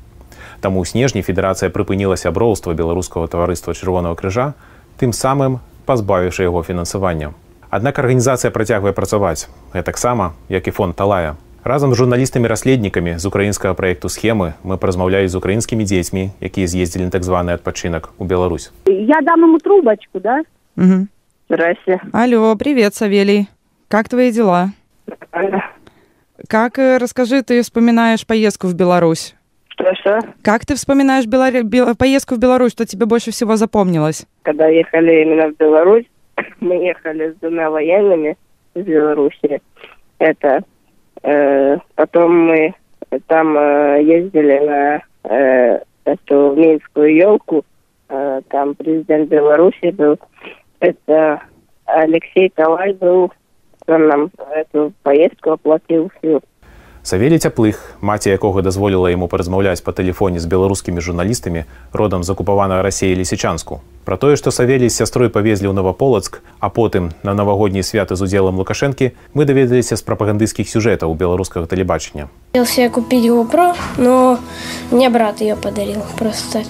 Таму ў снежні федэрацыя прыпыніла сяброўства беларускага таварыства чырвонага крыжа, тым самым пазбавіўшы яго фінансавання. Аднак арганізацыя працягвае працаваць гэтаксама як і фонд талая. Разам з журналістамі-расследнікамі з украінскага праекту схемы мы паразмаўлялі з украінскімі дзецьмі якія з'ездзілі так званы адпачынак у Беларусь. Я дам ему трубочку да? Угу. Здрасте. алло привет савелий. Как твои дела? Как расскажи ты вспоминаешь поездку в Беларусь? Что что? Как ты вспоминаешь Белор... Бел... поездку в Беларусь что тебе больше всего запомнилось? Когда ехали именно в Беларусь мы ехали с двумя военными из Беларуси. Это э, потом мы там э, ездили на э, эту Минскую елку. Э, там президент Беларуси был. Это Алексей Талай был. Он нам эту поездку оплатил всю. Савелі цяплых, маці якога дазволіла яму паразмаўляць па тэлефоне з беларускімі журналістамі родам з акупаванага рассеі лісічанску. Пра тое, што савелі з сястрой павезлі ў Наваполацк, а потым на навагоднія святы з удзелам лукашэнкі мы даведаліся з прапагандысцкіх сюжэтаў беларускага тэлебачання. Хотел купить GoPro, но мне брат ее подарил просто.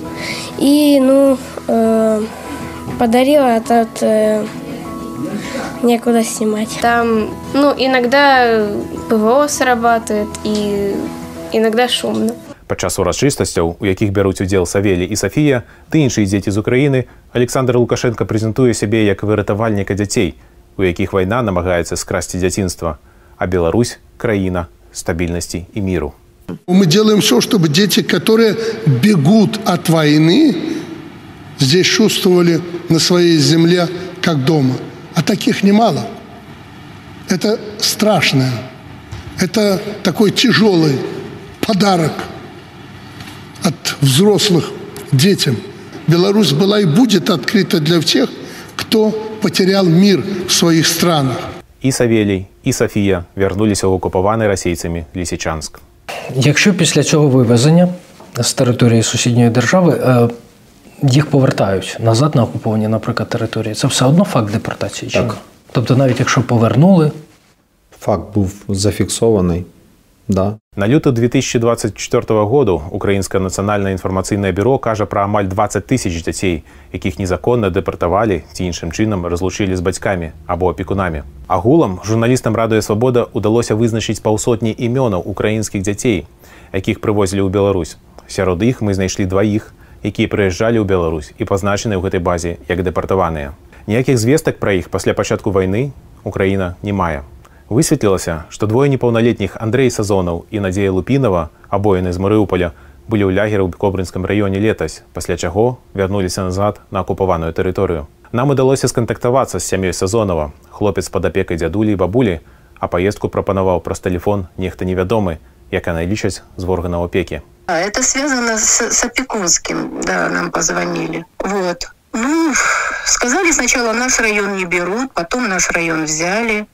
И, ну, э, подарил этот некуда снимать. Там, ну, иногда ПВО срабатывает, и иногда шумно. Падчас урачыстасцяў, у якіх бяруць удзел Савелі і Сафія, ты іншыя дзеці з Украіны, Александр Лукашенко прэзентуе сябе як выратавальніка дзяцей, у якіх вайна намагаецца скрасці дзяцінства, а Беларусь краіна стабільнасці і міру. Мы делаем все, чтобы дети, которые бегут от войны, здесь чувствовали на своей земле как дома. А таких немало. Это страшно. Это такой тяжелый подарок от взрослых детям. Беларусь была и будет открыта для всех, кто потерял мир в своих странах. І Савелій, і Софія вернулися в окупований російцями Лісичанськ. Якщо після цього вивезення з території сусідньої держави е, їх повертають назад на окуповані, наприклад, території, це все одно факт депортації? Чи Так. ні? Тобто навіть якщо повернули, Факт був зафіксований. Да. На люты 2024 году Украінське нацыянальнае інфармацыйнае бюро кажа пра амаль 20 тысяч дзяцей, якіх незаконна дэпартавалі ці іншым чынам разлучылі з бацькамі або апекунамі. Агулам журналістам радыё свабода удалося вызначыць паўсотні імёнаў украінскіх дзяцей, якіх прывозілі ў Беларусь. Сярод іх мы знайшлі дваіх, Якія прыязджалі ў Беларусь і пазначаны ў гэтай базе як дэпартаваныя. Ніякіх звестак пра іх пасля пачатку вайны Украіна не мае. Высветлілася, што двое непаўналетніх Андрэй Сазонаў і Надзея Лупінова, абояны з Марыўполя, былі ў лягеры ў Кобрынскім раёне летась, пасля чаго вярнуліся назад на акупаваную тэрыторыю. Нам удалося скантактавацца з сям'ёй Сазонова. Хлопец пад апекай дзядулі і бабулі, а паездку прапанаваў праз тэлефон нехта невядомы, як яны лічаць з органаў опекі. А, Это связано с, с опекунским, да, нам позвонили. Вот. Ну, сказали сначала наш район не берут, потом наш район взяли.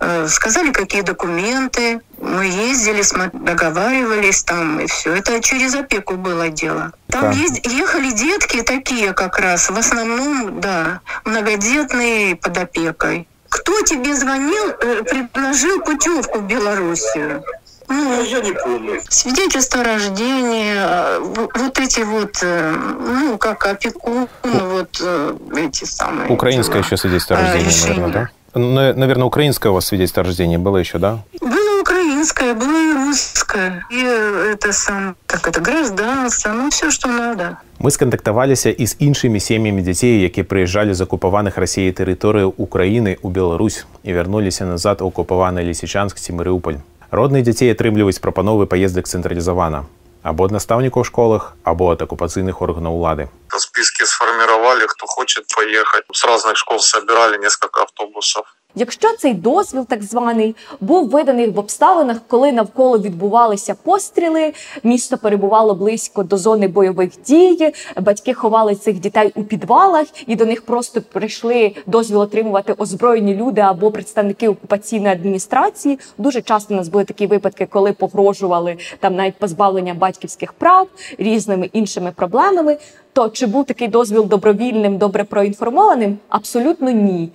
Э, Сказали, какие документы. Мы ездили, договаривались там, и все. Это через опеку было дело. Там Да. езд- ехали детки такие как раз, в основном, да, многодетные под опекой. Кто тебе звонил, э, предложил путевку в Белоруссию? Ну, я не помню. Свидетельство о рождении, э, в- вот эти вот, э, ну, как опекун, вот э, эти самые. Украинское еще свидетельство о А, рождении, решение. наверное, да? На- Наверное, украинское у вас свидетельство о рождении было еще, да? Было украинское, было и русское. И э, это сам, как это, гражданство, ну, все, что надо. Мы скантактаваліся і з іншымі сем'ямі дзяцей, які прыязджалі з акупаваных рассіяй тэрыторыяў Украіны ў Беларусь і вярнуліся назад у акупаваны лісічанск ці Марыўполь. Родныя дзяцей атрымліваюць прапановы паездак цэнтралізавана або ад настаўнікаў школах, або ад акупацыйных органаў улады. Списки сформировали, кто хочет поехать. С разных школ собирали несколько автобусов. Якщо цей дозвіл, так званий, був виданий в обставинах, коли навколо відбувалися постріли, місто перебувало близько до зони бойових дій, батьки ховали цих дітей у підвалах, і до них просто прийшли дозвіл отримувати озброєні люди або представники окупаційної адміністрації. Дуже часто у нас були такі випадки, коли погрожували там навіть позбавлення батьківських прав різними іншими проблемами. То чи був такий дозвіл добровільним, добре проінформованим? Абсолютно ні.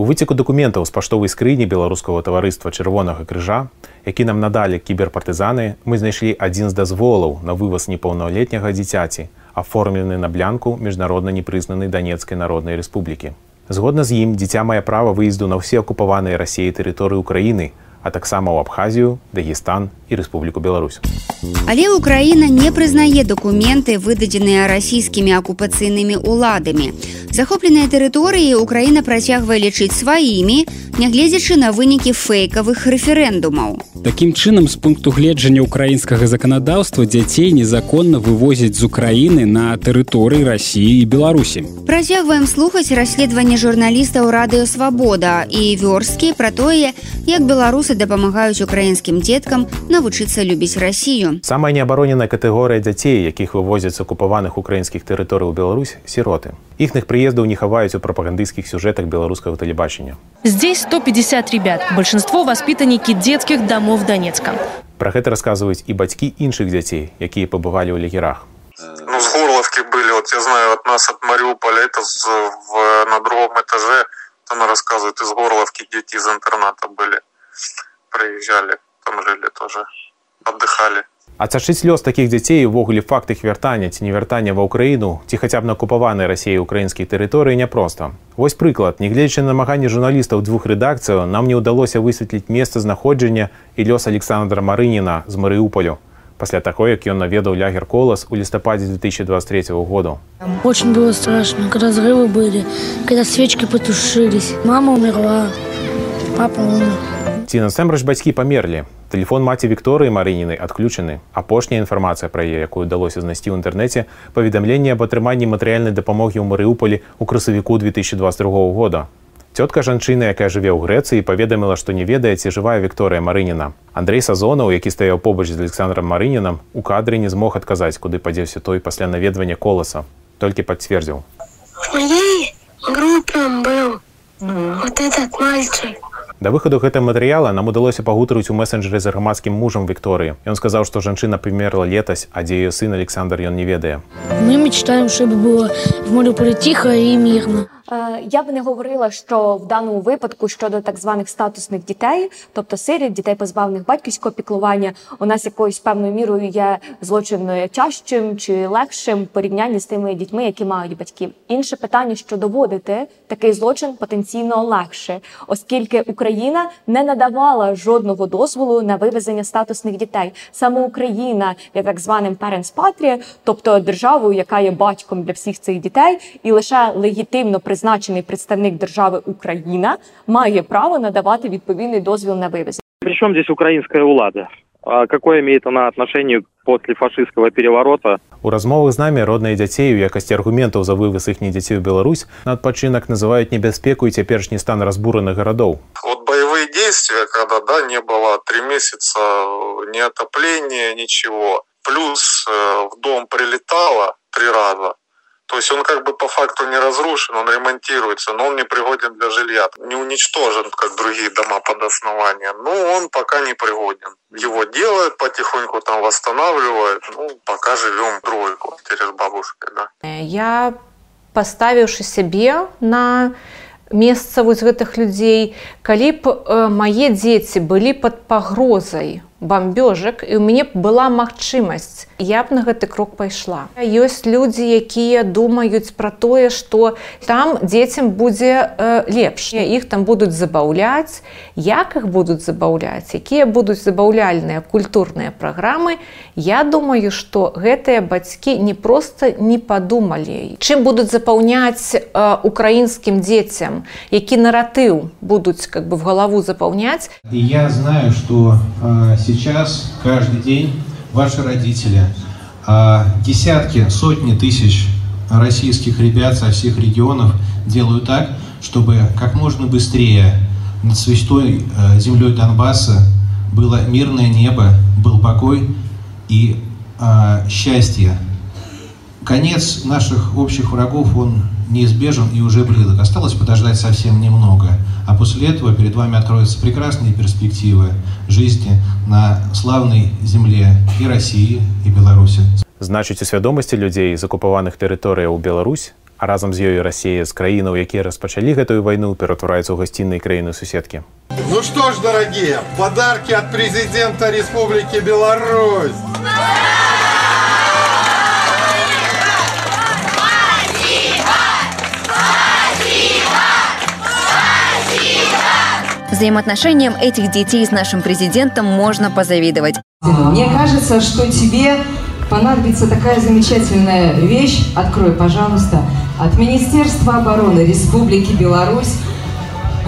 У выцеку дакументаў з паштовай скрыні беларускага таварыства чырвонага крыжа, які нам надалі кіберпартызаны, мы знайшлі адзін з дазволаў на вываз непаўналетняга дзіцяці, аформлены на блянку міжнародна непрызнанай данецкай народнай рэспублікі. Згодна з ім дзіця мае права выезду на ўсе акупаваныя рассеі тэрыторыі ўкраіны, а таксама ў Абхазію, Дагестан і Рэспубліку Беларусь. Але Украіна не прызнае дакументы, выдадзеныя расійскімі акупацыйнымі ўладамі. Захопленыя тэрыторыі Украіна працягвае лічыць сваімі, нягледзячы на вынікі фэйкавых рэферэндумаў. Такім чынам з пункту гледжання украінскага заканадаўства дзяцей незаконна вывозяць з Украіны на тэрыторыі рассіі і Беларусі. Працягваем слухаць расследаванне журналістаў радыё свабода і вёрсткі пра тое, як беларусы дапамагаюць украінскім дзеткам навучыцца любіць рассію. Самая неабароненая катэгорыя дзяцей, якіх вывозяць з акупаваных украінскіх тэрыторый у Беларусь сіроты. Іхных прыездаў не хаваюць у прапагандысцкіх сюжэтах беларускага тэлебачання. Здесь 150 ребят, большинство воспитанники детских домов Донецка. Пра гэта расказваюць і бацькі іншых дзяцей, якія пабывалі ў лагерах. Ну, с Горловки были, вот я знаю, от нас, от Мариуполя, это с- в, на другом этаже, там рассказывают, из Горловки дети из интерната были, приезжали, там жили тоже, отдыхали. Адцачыць лёс такіх дзяцей увогуле факт іх вяртання ці невяртання ва ўкраіну ці хаця б на акупаванай рассіяй украінскіх тэрыторый няпроста. Вось прыклад, нягледзячы на намаганні журналістаў двух рэдакцыяў нам не ўдалося высветліць месца знаходжання і лёс Александра Марыніна з Марыуполю пасля таго, як ён наведаў лягер колас у лістападзе 2023 году. Очень было страшно, когда взрывы были, когда свечки потушились. Мама умерла, папа умер. Ці насамрэч бацькі памерлі. Тэлефон маці Вікторыі Марынінай адключаны. Апошняя інфармацыя пра яе, якую ўдалося знайсці ў інтэрнэце, паведамленне аб атрыманні матэрыяльнай дапамогі ў Марыуполі ў красавіку 2022 года. Цётка жанчыны, якая жыве ў Грэцыі, паведаміла, што не ведае, ці жывая Вікторыя Марыніна. Андрей Сазонаў, які стаяў побач з Александром Марынінам, у кадры не змог адказаць, куды падзеўся той пасля наведвання коласа. Толькі пацвердзіў. В моей группе был вот этот мальчик. Да выхаду гэтага матэрыяла нам удалося пагутарыць у месенджеры за грамадскім мужам Вікторыі. Ён сказаў, што жанчына памерла летась, а дзе яе сын Александр ён не ведае. Мы мечтаем, чтобы было в Мариуполе тихо и мирно. Е, Я б не говорила, що в даному випадку щодо так званих статусних дітей, тобто сиріт, дітей позбавлених батьківського піклування, у нас якоюсь певною мірою є злочин тяжчим чи легшим в порівнянні з тими дітьми, які мають батьків. Інше питання, що доводити такий злочин потенційно легше, оскільки Україна не надавала жодного дозволу на вивезення статусних дітей. Саме Україна є так званим parents patria, тобто державою, яка є батьком для всіх цих дітей, і лише легітимно призначений представник держави Україна має право надавати відповідний дозвіл на вивезення. Причем здесь украинская улада? А какое имеет она отношение после фашистского переворота? У размовах з намі родныя дзяцей у якасці аргументаў за вываз іхніх дзяцей у Беларусь на адпачынак называюць небяспеку і цяперашні стан разбураных гарадоў. Вот боевые действия, когда да, не было три месяца ни отопления, ничего. Плюс э, в дом прилетало три раза. То есть он как бы по факту не разрушен, он ремонтируется, но он не пригоден для жилья. Не уничтожен, как другие дома под основание. Но он пока не пригоден. Его делают потихоньку, там восстанавливают. Ну, пока живем в другой квартире с бабушкой, да. я паставіўшы сябе на месца вось гэтых людзей калі б э, мае дзеці былі под пагрозай бамбёжак і у мяне б была магчымасць я б на гэты крок пайшла. Ёсць людзі якія думаюць пра тое што там дзецям будзе э, лепш. Іх там будуць забаўляць. Як іх будуць забаўляць? Якія будуць забаўляльныя культурныя праграмы? Я думаю што гэтыя бацькі не проста не падумалі. Чым будуць запаўняць э, украінскім дзецям? Які наратыў будуць как бы в галаву запаўняць? Я знаю, что э, сейчас, каждый день, ваши родители, э, десятки, сотни тысяч российских ребят со всех регионов делают так, чтобы как можно быстрее над святой э, землей Донбасса было мирное небо, был покой и э, счастье. Конец наших общих врагов, он неизбежен и уже близок. Осталось подождать совсем немного. А после этого перед вами откроются прекрасные перспективы жизни на славной земле и России, и Беларуси. Значыць, у свядомасці людзей з акупаваных тэрыторыяў Беларусь, а разам з ёю Расія з краінаў, якія распачалі гэтую вайну, ператвараюцца ў гасціннай краіны суседкі. Ну что ж, дорогие, подарки от президента Республики Беларусь. Взаимоотношениям этих детей с нашим президентом можно позавидовать. Мне кажется, что тебе понадобится такая замечательная вещь. Открой, пожалуйста. От Министерства обороны Республики Беларусь.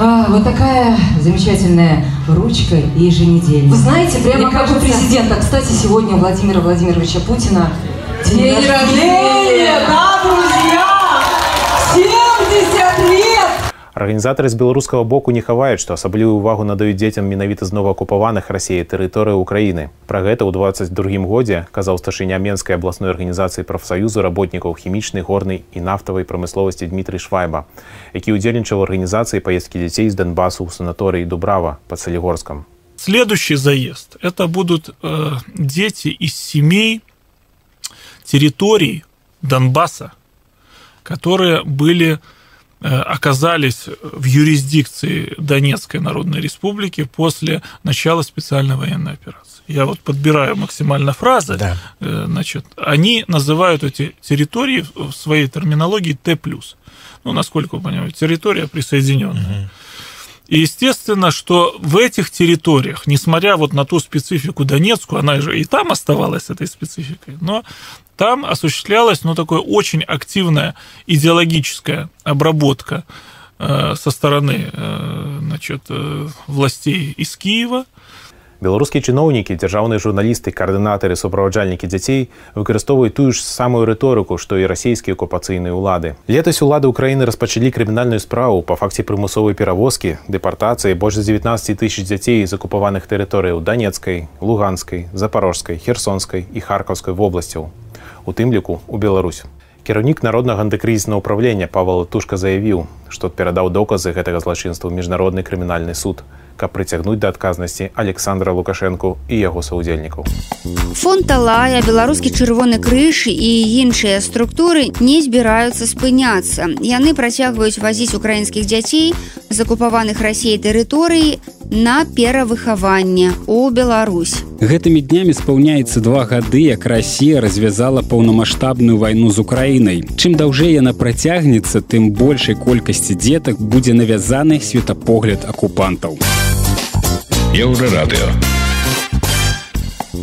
А, вот такая замечательная ручка и еженедельник. Вы знаете, прямо Мне как у кажется- президента. Кстати, сегодня у Владимира Владимировича Путина день, День рождения, да, друзья! Арганізатары з беларускага боку не хаваюць, што асаблівую увагу надаюць дзецям менавіта з новаакупаваных рассіяй тэрыторыі ўкраіны. Пра гэта ў 22 годзе казаў старшыня менскай абласной арганізацыі прафсаюзу работнікаў хімічнай, горнай і нафтавай прамысловасці Дмітрый Швайба, які ўдзельнічаў арганізацыі паездкі дзяцей з Донбасу ў санаторыі Дубрава под Солигорском. Следующий заезд – это будут э, дети из семей территорий Донбасса, которые были э, оказались в юрисдикции Донецкой Народной Республики после начала специальной военной операции. Я вот подбираю максимально фразы. Э, Значит, они называют эти территории в своей терминологии Т+. Ну, насколько вы понимаете, территория присоединенная. И естественно, что в этих территориях, несмотря вот на ту специфику Донецкую, она же и там оставалась этой спецификой, но там осуществлялась ну, такая очень активная идеологическая обработка э, со стороны э, значит, э, властей из Киева. Беларускія чыноўнікі, дзяржаўныя журналісты, каардынатары, суправаджальнікі дзяцей выкарыстоўваюць тую ж самую рыторыку, што і расійскія акупацыйныя ўлады. Летась улады ўкраіны распачалі крымінальную справу па факце прымусовай перавозкі, дэпартацыі больш за 19 тысяч дзяцей з акупаваных тэрыторыяў данецкай, луганскай, запорожскай, херсонскай і харкаўскай вобласцяў. У тым ліку у Беларусь. Кіраўнік народнага антыкрызіснага ўправлення Павла Тушка заявіў, што перадаў доказы гэтага злачынства ў міжнародны крымінальны суд каб прыцягнуць да адказнасці александра лукашэнку і яго саўдзельнікаў. Фонталая беларускі чырвоны крыж і іншыя структуры не збіраюцца спыняцца. Яны працягваюць вазіць украінскіх дзяцей з акупаваных рассей тэрыторыі на перавыхаванне у Беларусь. Гэтымі днямі спаўняецца два гады як Росія развязала паўнамасштабную вайну з украінай. Чым даўжэй яна працягнецца тым большай колькасці дзетак будзе навязаны светапогляд акупантаў. у еўрарадыё.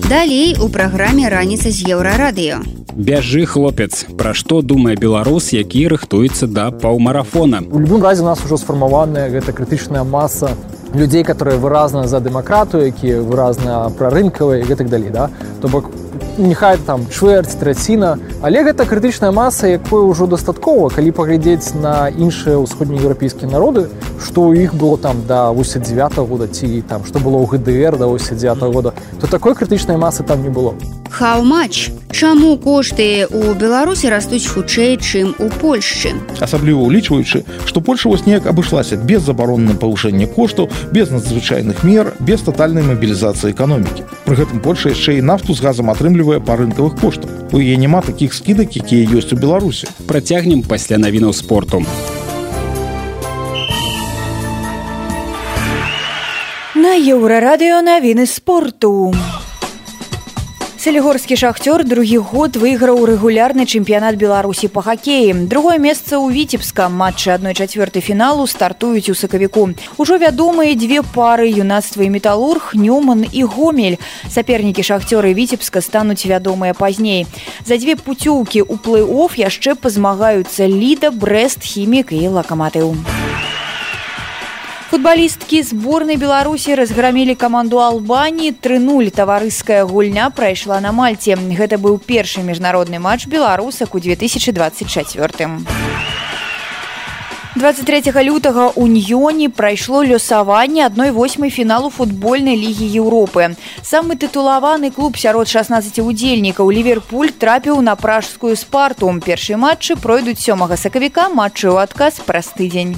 Далей у праграме раніца з еўрарадыё. Бяжы хлопец. Пра што думае беларус які рыхтуецца да паўмарафона? У любым разе у нас ужо сфармаваная гэта крытычная маса людзей которые выразна за дэмакратыю якія выразна пра рынкавыя і гэтак далей да? То бок нехай там чвэрць траціна але гэта крытычная маса якое ўжо дастаткова калі паглядзець на іншыя ўсходнееўрапейскія народы што ў іх было там да 89 -го года ці там што было ў гдр да 89 -го года то такой крытычнай масы там не было. Хау-матч Чаму кошты ў беларусі растуць хутчэй чым у польшчы? Асабліва улічваючы што польша вось неяк абышлася без забароны на павышэнне коштаў без надзвычайных мер без тотальнай мабілізацыі эканомікі. Пры гэтым польша яшчэ і нафту з газам атрымлівае па рынкавых коштах. У яе няма такіх скідак якія ёсць у беларусі працягнем пасля навінаў спорту. На еўрарадыё навіны спорту. у Селігорскі шахцёр другі год выйграў рэгулярны чэмпіянат беларусі па хакеі. Другое месца ў віцебска. Матчы адной чацвёртай фіналу стартуюць у сакавіку. Ужо вядомыя дзве пары юнацтва і металург нюман і гомель. Сапернікі шахцёры віцебска стануць вядомыя пазней. За дзве пуцёўкі ў плэй-офф яшчэ пазмагаюцца ліда брест хімік і лакаматыў футбалісткі зборнай беларусі разграмілі каманду албаніі трынуль таварыская гульня прайшла на мальце гэта быў першы міжнародны матч беларусак у 2024 23 лютага уніёне прайшло лёсаванне адной восьмай фіналу футбольнай лігі Еўропы. Самы тытулаваны клуб сярод 16 удзельнікаў Ліверпуль трапіў на пражскую спарту. Першыя матчы пройдуць сёмага сакавіка матчы ў адказ праз тыдзень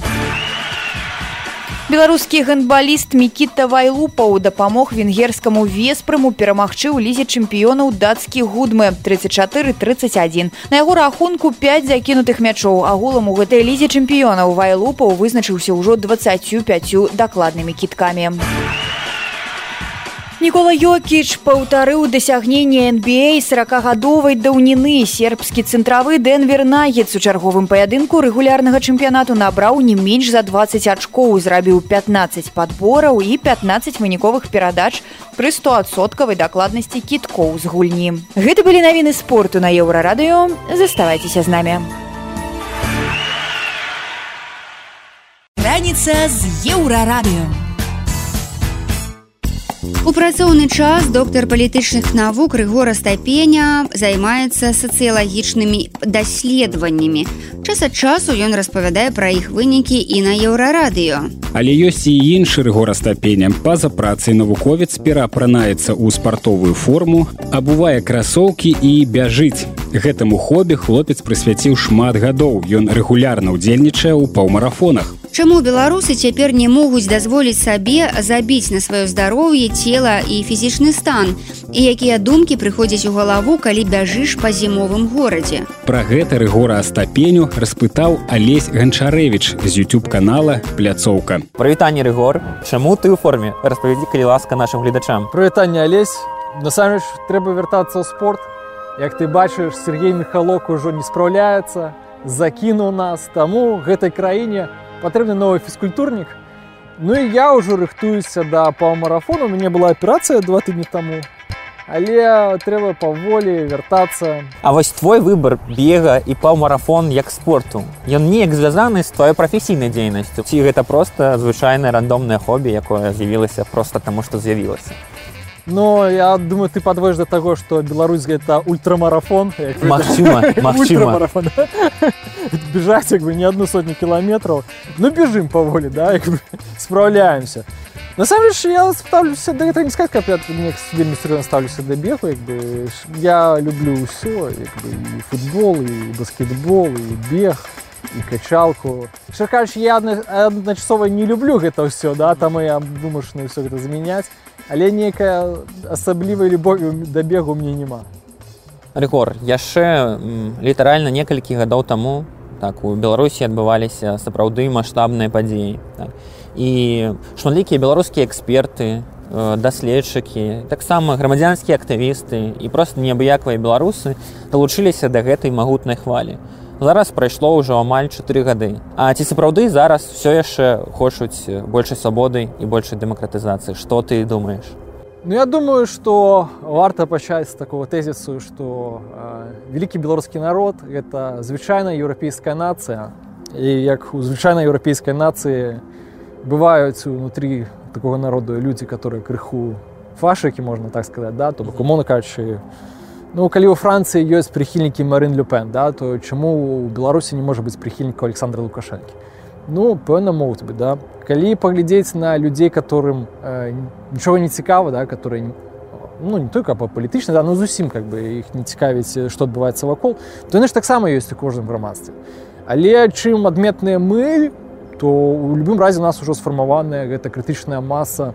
беларускі гандбаліст мікіта вайлупаў дапамог венгерскаму веспрыму перамагчы ў лізе чэмпіёнаў дацкі гудмы 34 31 на яго рахунку 5 закінутых мячоў. Агулам у гэтай лізе чэмпіёнаў вайлупаў вызначыўся ўжо 25 дакладнымі кіткамі. у Нікола Йокіч паўтарыў дасягненне NBA 40гадовай даўніны сербскі цэнтравы Дэнвер Нагец у чарговым паядынку рэгулярнага чэмпіянату набраў не менш за 20 ачкоў, зрабіў 15 падбораў і 15 выніковых перадач пры 100соткавай дакладнасці кіткоў з гульні. Гэта былі навіны спорту на еўрарадыё, заставайцеся з намі. Раніца з еўрарадыё. У працоўны час доктар палітычных навук рыгора стапеня займаецца сацыялагічнымі даследаваннямі. Час ад часу ён распавядае пра іх вынікі і на еўрарадыё. Але ёсць і іншы рыгора стапеня. Па-за працай навуковец пераапранаецца ў спартовую форму, абувае красоўкі і бяжыць. Гэтаму хобі хлопец прысвяціў шмат гадоў. Ён рэгулярна ўдзельнічае ў паўмарафонах. Чаму беларусы цяпер не могуць дазволіць сабе забіць на сваё здароўе цела і фізічны стан? І якія думкі прыходзяць у галаву калі бяжыш па зімовым горадзе? Пра гэта рэгора астапеню распытаў алесь ганчарэвич з youtube канала пляцоўка прывітанне рэгор чаму ты ў форме? Распавядзі калі ласка нашим гледачам. Прывітанне алесь. Насамі ж трэба вяртацца ў спорт як ты бачыш Сергей михалок ужо не спраўляецца закінуў нас таму гэтай краіне патрэбны новы фізкультурнік. Ну і я ўжо рыхтуюся да паўмарафону у мяне была аперацыя два тыдні таму. Але трэба паволі вяртацца. А вось твой выбор бега і паўмарафон як спорту. Ён неяк звязаны з тваёй прафесійнай дзейнасцю. Ці гэта проста звычайнае рандомнае хобі якое з'явілася проста таму што з'явілася но я думаю ты подводишь до того что Беларусь это ультрамарафон Магчыма, магчыма. бежать как бы не одну сотню километров ну бежим поволі да как бы, справляемся на самом деле я ставлюся да это не сказать как я мне вельмі серьезно ставлюся до бегу як бы я люблю все и футбол и баскетбол и бег і качалку що кажучи я адначасова не люблю гэта ўсё да там я вымушаны все гэта замяняць Але нейкая асаблівай любові да бегу мне няма рэгор яшчэ літаральна некалькі гадоў таму так у беларусі адбываліся сапраўды маштабныя падзеі так. і шматлікія беларускія эксперты даследчыкі таксама грамадзянскія актывісты і просто неабыякавыя беларусы далучыліся да гэтай магутнай хвалі зараз прайшло ўжо амаль 4 гады. А ці сапраўды зараз все яшчэ хочуць большай свабоды і большай дэмакратызацыі? Что ты думаешь Ну я думаю что варта пачаць з такого тезісу что э, вялікі беларускі народ это звычайная еўрапейская нацыя. І як у звычайнай еўрапейскай нацыі бываюць унутры такого народу людзі которые крыху фашыкі можна так сказать да? То бок умоўна кажучы Ну калі ў Францыі ёсць прыхільнікі Марын Люпен, да, то чаму ў Беларусі не можа быць прыхільнікаў Александра Лукашэнкі. Ну пэўна могуць бы да. Калі паглядзець на людзей, которым э, нічога не цікава, да, которые ну, не только па палітычна, да, ну зусім как бы іх не цікавіць, што адбываецца вакол, то яны ж таксама ёсць у кожным грамадстве. Але чым адметныя мы, то у любым разе у нас ужо сфармаваная гэта крытычная маса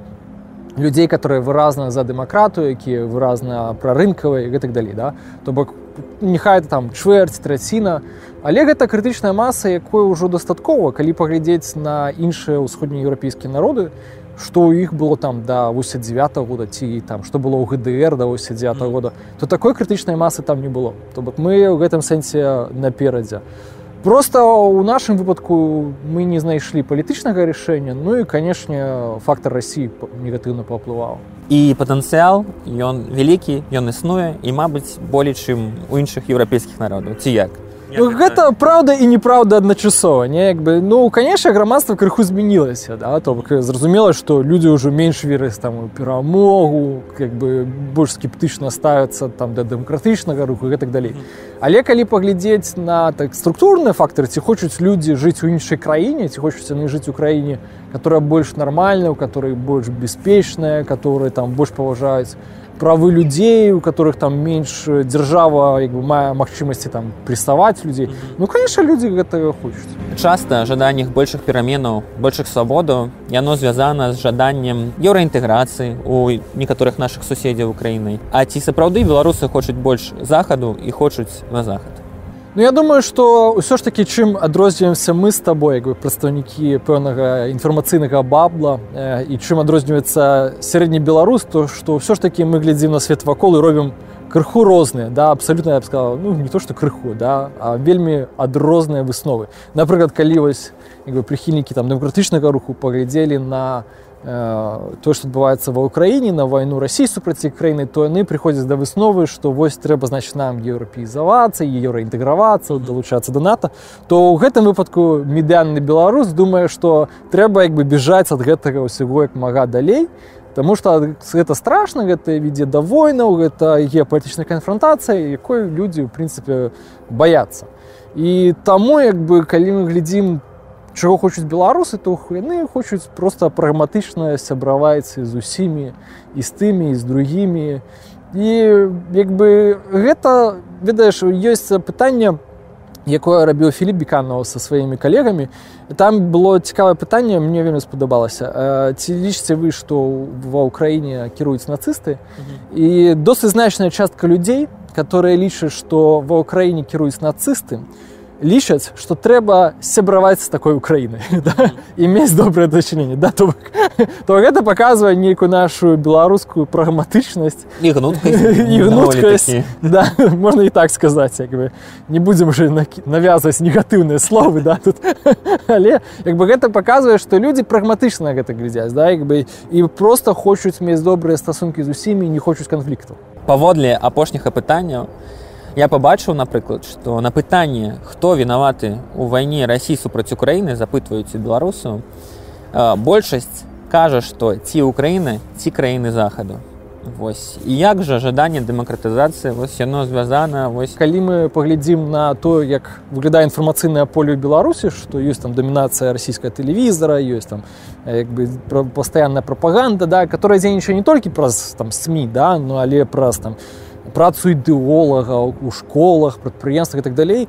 людзей которые выразна за дэмакратыю якія выразна прарынкавыя гэтак далей да. То бок нехай там чвэрць траціна але гэта крытычная маса якой ўжо дастаткова калі паглядзець на іншыя ўсходнееўрапейскія народы што ў іх было там да 89 -го года ці там што было ў гдр да 89 -го года то такой крытычнай масы там не было. То бок мы ў гэтым сэнсе наперадзе то просто у нашым выпадку мы не знайшлі палітычнага рашэння ну і канешне фактор россии негатыўна паўплываў і патэнцыял ён вялікі ён існуе і мабыць болей чым у іншых еўрапейскіх народаў ці як Ну, гэта праўда і неправда адначасова не як бы ну конечно грамадства крыху змянілася да то бок зразумела што людзі ўжо менш вераць там перамогу как бы больш скептычна ставяцца там да дэмакратычнага руху гэтак далей але калі паглядзець на так структурныя фактары ці хочуць людзі жыць у іншай краіне ці хочуць яны жыць у краіне которая больш нармальная у которой больш бяспечная которые там больш паважаюць правы людзей у которых там менш дзяржава як бы мае магчымасці там прессаваць людзей ну конечно людзі гэтага хочуць часта жаданнях большых пераменаў большых свабодаў яно звязана з жаданнем еўраінтэграцыі у некаторых наших суседзяў украінай а ці сапраўды беларусы хочуць больш захаду і хочуць на захад Ну я думаю что ўсё ж таки чым адрозніваемся мы з табой як бы прадстаўнікі пэўнага інфармацыйнага бабла э, і чым адрозніваецца сярэдні беларус то што ўсё ж таки мы глядзім на свет вакол і робім крыху розныя да абсалютна я б сказала ну не то что крыху да а вельмі адрозныя высновы. Напрыклад калі вось прыхільнікі там дэмакратычнага руху паглядзелі на на то што адбываецца ва ўкраіне на вайну рассі супраці краіны то яны прыходзяць да высновы што вось трэба значит нам еўрапеізавацца еўраінтэгравацца далучацца да нато. То ў гэтым выпадку медыянны беларус думае што трэба як бы бежаць ад гэтага ўсяго як мага далей Таму што гэта страшна гэта вядзе да войнаў гэта геапалітычная канфронтацыя якой людзі ў прынцыпе баяцца і таму як бы калі мы глядзім чаго хочуць беларусы то яны хочуць просто прагматычна сябраваць з усімі і з тымі і з другімі і як бы гэта ведаеш ёсць пытанне якое рабіў філіп беканаў са сваімі калегамі там было цікавае пытанне мне вельмі спадабалася ці лічце вы што ва ўкраіне кіруюць нацысты і досыць значная частка людзей которые лічаць што ва ўкраіне кіруюць нацысты то лічаць што трэба сябраваць з такой украінай да? і мець добрае дачыненне. Да то, то гэта паказвае нейкую нашу беларускую прагматычнасць. І гнуткасць. Да, можна і так сказаць як бы не будзем уже навязваць негатыўныя словы да тут. Але як бы гэта паказвае што людзі прагматычна гэта глядзяць да як бы і просто хочуць мець добрыя стасункі з усімі не хочуць канфлікту. Паводле апошніх апытанняў я пабачыў напрыклад што на пытанне хто вінаваты у вайне рассі супраць украіны запытваюць беларусу большасць кажа што ці ўкраіна ці краіны захаду Вось і як жа жаданне дэмакратызацыі вось яно звязана вось калі мы паглядзім на то як выглядае інфармацыйнае поле ў беларусі што ёсць там дамінацыя расійская тэлевізара ёсць там як бы пастаянная прапаганда да которая дзейнічае не толькі праз там сМ да ну але праз там працу ідэолагаў у школах прадпрыемствах так далей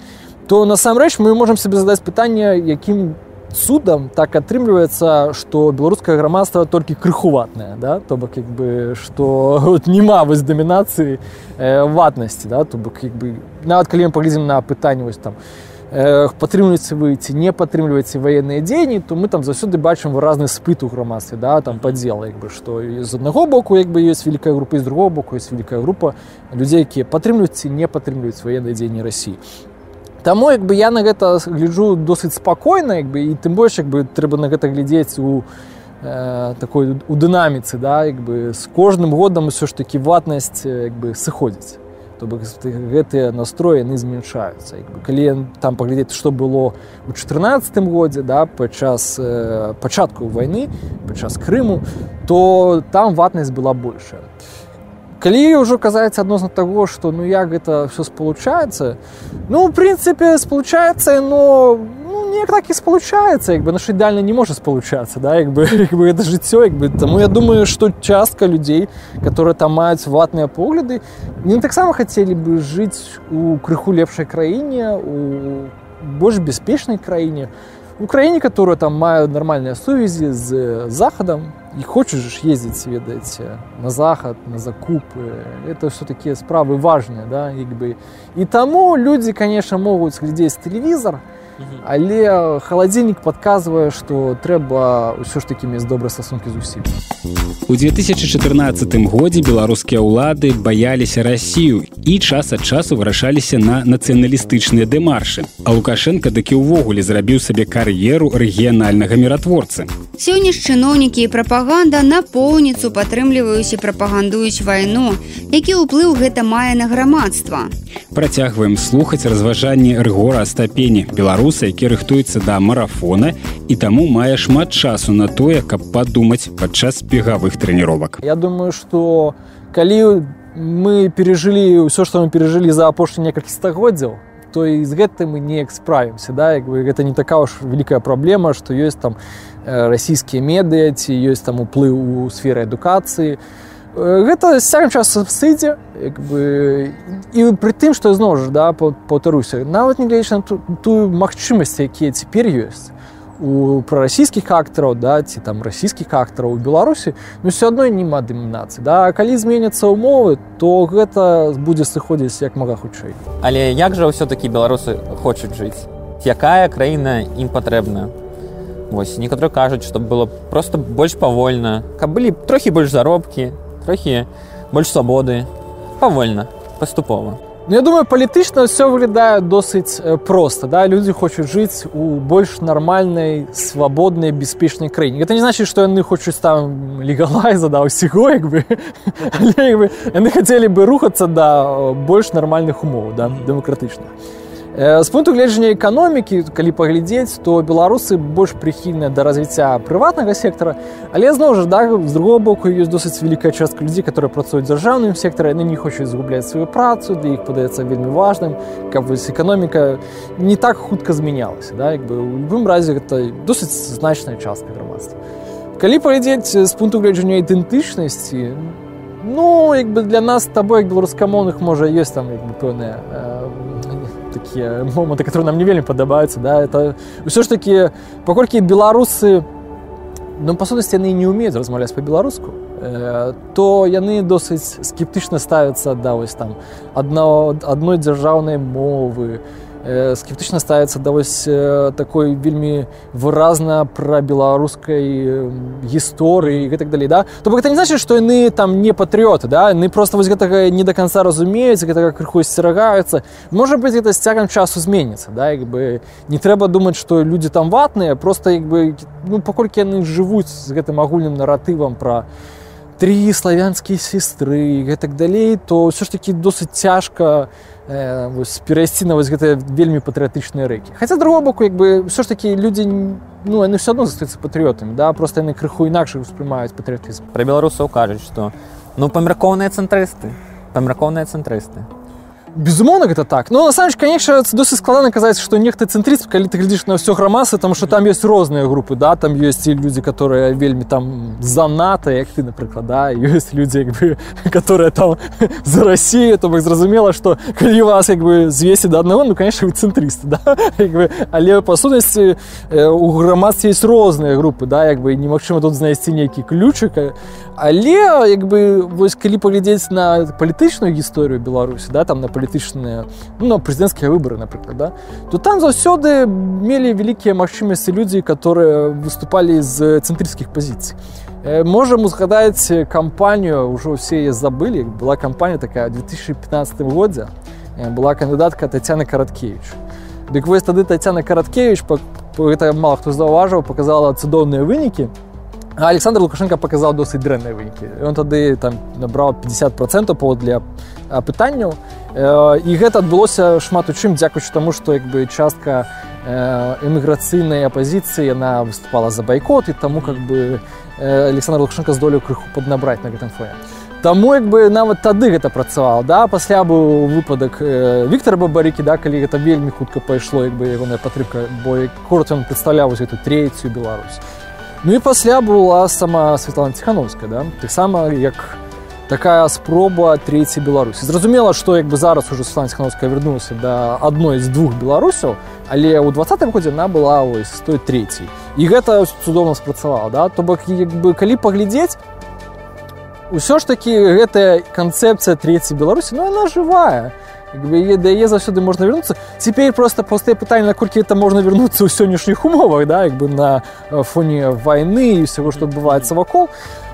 то насамрэч мы можемм сабе задаць пытанне якім судам так атрымліваецца што беларускае грамадства толькі крыхуватнае да? То бок як бы што няма вось дамінацыі э, ватнасці да? То бок як бы нават калі мы паглядзім на пытанне вось там э, падтрымліваеце вы ці не падтрымліваеце ваенныя дзеянні то мы там заўсёды бачым выразны спыт у грамадстве да там падзела як бы што з аднаго боку як бы ёсць вялікая група з другого боку ёсць вялікая група людзей якія падтрымліваюць ці не падтрымліваюць ваенныя дзеянні рассіі Таму як бы я на гэта гляджу досыць спакойна як бы і тым больш як бы трэба на гэта глядзець у э, такой у дынаміцы да як бы з кожным годам усё ж такі ватнасць як бы сыходзіць то бок гэтыя настроі яны змяншаюцца калі там паглядзець што было у чатырнацатым годзе да падчас э, пачатку вайны падчас крыму то там ватнасць была большая калі ўжо казаць адносна таго што ну як гэта все спалучаецца ну в прынцыпе спалучаецца но неяк так і спалучаецца як бы наш ідэальна не можа спалучацца да як бы як бы это жыццё як бы таму я думаю што частка людзей которые там маюць ватныя погляды не таксама хацелі бы жыць у крыху лепшай краіне у больш бяспечнай краіне у краіне которая там мае нармальныя сувязі з захадам і хочаш ездзіць ведаеце на захад на закупы. Это все такія справы важныя да як бы. І таму людзі конечно могуць глядзець тэлевізор але халадзільнік падказвае што трэба ўсё ж такі мець добрыя стасункі з усім у 2014 годзе беларускія ўлады баяліся рассію і час ад часу вырашаліся на нацыяналістычныя дэмаршы. А лукашенко дык і ўвогуле зрабіў сабе кар'еру рэгіянальнага міратворцы сёння ж чыноўнікі і прапаганда напоўніцу падтрымліваюць і прапагандуюць вайну які ўплыў гэта мае на грамадства. Працягваем слухаць разважанні рэгора астапені беларус беларуса які рыхтуецца да марафона і таму мае шмат часу на тое каб падумаць падчас бегавых трэніровак. Я думаю что калі мы пережылі ўсё што мы пережылі за апошні некалькі стагоддзяў то і з гэтым мы неяк справімся да? Як бы гэта не такая уж вялікая праблема што ёсць там расійскія медыа ці ёсць там уплыў у сферы адукацыі. то гэта сягам часу сыдзе бы і пры тым што зноў ж да паўтаруся нават не гледзяч на ту, тую магчымасць якія цяпер ёсць у прарасійскіх актараў да ці там расійскіх актараў у беларусі ну все адной няма дэмінацыі да. Калі зменяцца ўмовы то гэта будзе сыходзіць як мага хутчэй. Але як жа ўсё-такі беларусы хочуць жыць? Якая краіна ім патрэбна? Вось некаторы кажуць што было просто больш павольна каб былі трохі больш заробкі трохі больш свабоды. Павольна паступова. Ну, я думаю палітычна ўсё выглядае досыць проста да? Людзі хочуць жыць у больш нармальнай свабоднай бяспечнай краіне это не значит што яны хочуць там легалайза да ўсяго як бы яны хацелі бы рухацца да больш нармальных умоў да дэмакратычных з пункту гледжання эканомікі калі паглядзець то беларусы больш прыхільныя да развіцця прыватнага сектара. Але зноў жа да з другого боку ёсць досыць вялікая частка людзей которые працуюць дзяржаўным сектары яны не хочуць згубляць сваю працу для іх падаецца вельмі важным каб вось эканоміка не так хутка змянялася да. Як бы у любым разе гэта досыць значная частка грамадства. Калі паглядзець з пункту гледжання ідэнтычнасці ну як бы для нас табой як беларускамоўных можа ёсць там як бы пэўныя такія моманты которые нам не вельмі падабаюцца да это ўсё ж таки паколькі беларусы ну па сутнасці яны не умеюць размаўляць по-беларуску э, то яны досыць скептычна ставяцца да вось там адно адной дзяржаўнай мовы то Э, скептычна ставіцца да вось э, такой вельмі выразна пра беларускай гісторыі гэтак далей да? То бок это не значит што яны там не патрыоты да? Яны просто вось гэтага не до конца разумеюць гэтага крыху сцерагаюцца можа быть гэта з цягам часу зменіцца да? Як бы не трэба думаць што людзі там ватныя просто як бы ну паколькі яны жывуць з гэтым агульным наратывам пра тры славянскія сестры гэтак далей то ўсё ж таки досыць цяжка у э, перайсці на вось гэтыя вельмі патрыятычныя рэкі хаця другого боку як бы ўсё ж такі людзі ну яны все адно застаюцца патрыётамі да просто яны крыху інакш успрымаюць патрыятызм пра беларусаў кажуць што ну памяркоўныя цэнтрысты памяркоўныя цэнтрысты безумоўна гэта так но насамрэч конечно досыць складана казаць што нехта цэнтрыст калі ты глядзіш на ўсё грамасы там что там есть розныя групы да там ёсць і людзі которые вельмі там занята як ты напрыклад да ёсць людзі як бы которые там за Россию то бок зразумела что калі вас як бы звесці да аднаго ну конечно вы цэнтрысты да? бы, але па сутнасці у грамадстве есть розныя групы да як бы немагчыма тут знайсці нейкі ключык але як бы вось калі паглядзець на палітычную гісторыю беларусі да там на палітычныя ну, прэзідэнцкія выборы напрыклад да то там заўсёды мелі вялікія магчымасці людзі которые выступалі з цэнтрыцкіх пазіцый. Можам узгадаць кампанію ўжо ўсе яе забылі была кампанія такая 2015 годзе была кандыдатка татяна караткевич дык вось тады татяна караткевич гэта мало хто заўважыў показала цудоўныя вынікі александр лукашенко показал досыць дрэнныя вынікі он тады там набраў 50 процентов по для пытанняў і гэта адбылося шмат у чым дзякуючы таму што як бы частка эміграцыйнай апозіцыі яна выступала за байкот і таму как бы александр лукашенко здолеў крыху паднабраць на гэтым фоне. Таму як бы нават тады гэта працавала да пасля быў выпадак Віктора бабарыкі да калі гэта вельмі хутка пайшло як бы ягоная падтрымка бо корот ён прадстаўляў эту трэцюю Беларусь Ну і пасля была сама Светлана Тхановская да? таксама як такая спроба трэцяй беларусі. Зразумела што як бы зараз уже Светлана Тхановская вярнулася да адной з двух беларусаў але ў двадцатым годзе она была ось той трэцяй. І гэта цудоўна спрацавала да? То бок як бы калі паглядзець ўсё ж такі гэтая канцэпцыя трэцяй беларусі ну она жывая яе заўсёды можна вярнуцца цяпер просто пустыя пытанні наколькі это можна вярнуцца ў сённяшніх умовах да як бы на фоне войны і всего што адбываецца вакол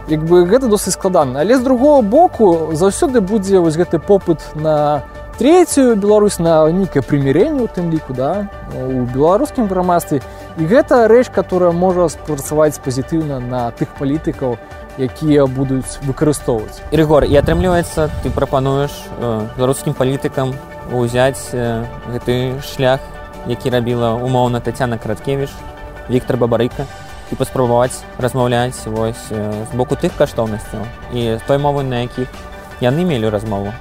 як бы гэта досыць складана але з другого боку заўсёды будзе вось гэты попыт на третью Беларусь на нейкае прымірэнне у тым ліку да у беларускім грамадстве. І гэта рэч которая можа спрацаваць пазітыўна на тых палітыкаў якія будуць выкарыстоўваць. Рэгор і атрымліваецца ты прапануеш э, беларускім палітыкам узяць э, гэты шлях які рабіла умоўна татяна караткевич Віктор бабарыка і паспрабаваць размаўляць вось э, з боку тых каштоўнасцяў і той мовы на якіх яны мелі размову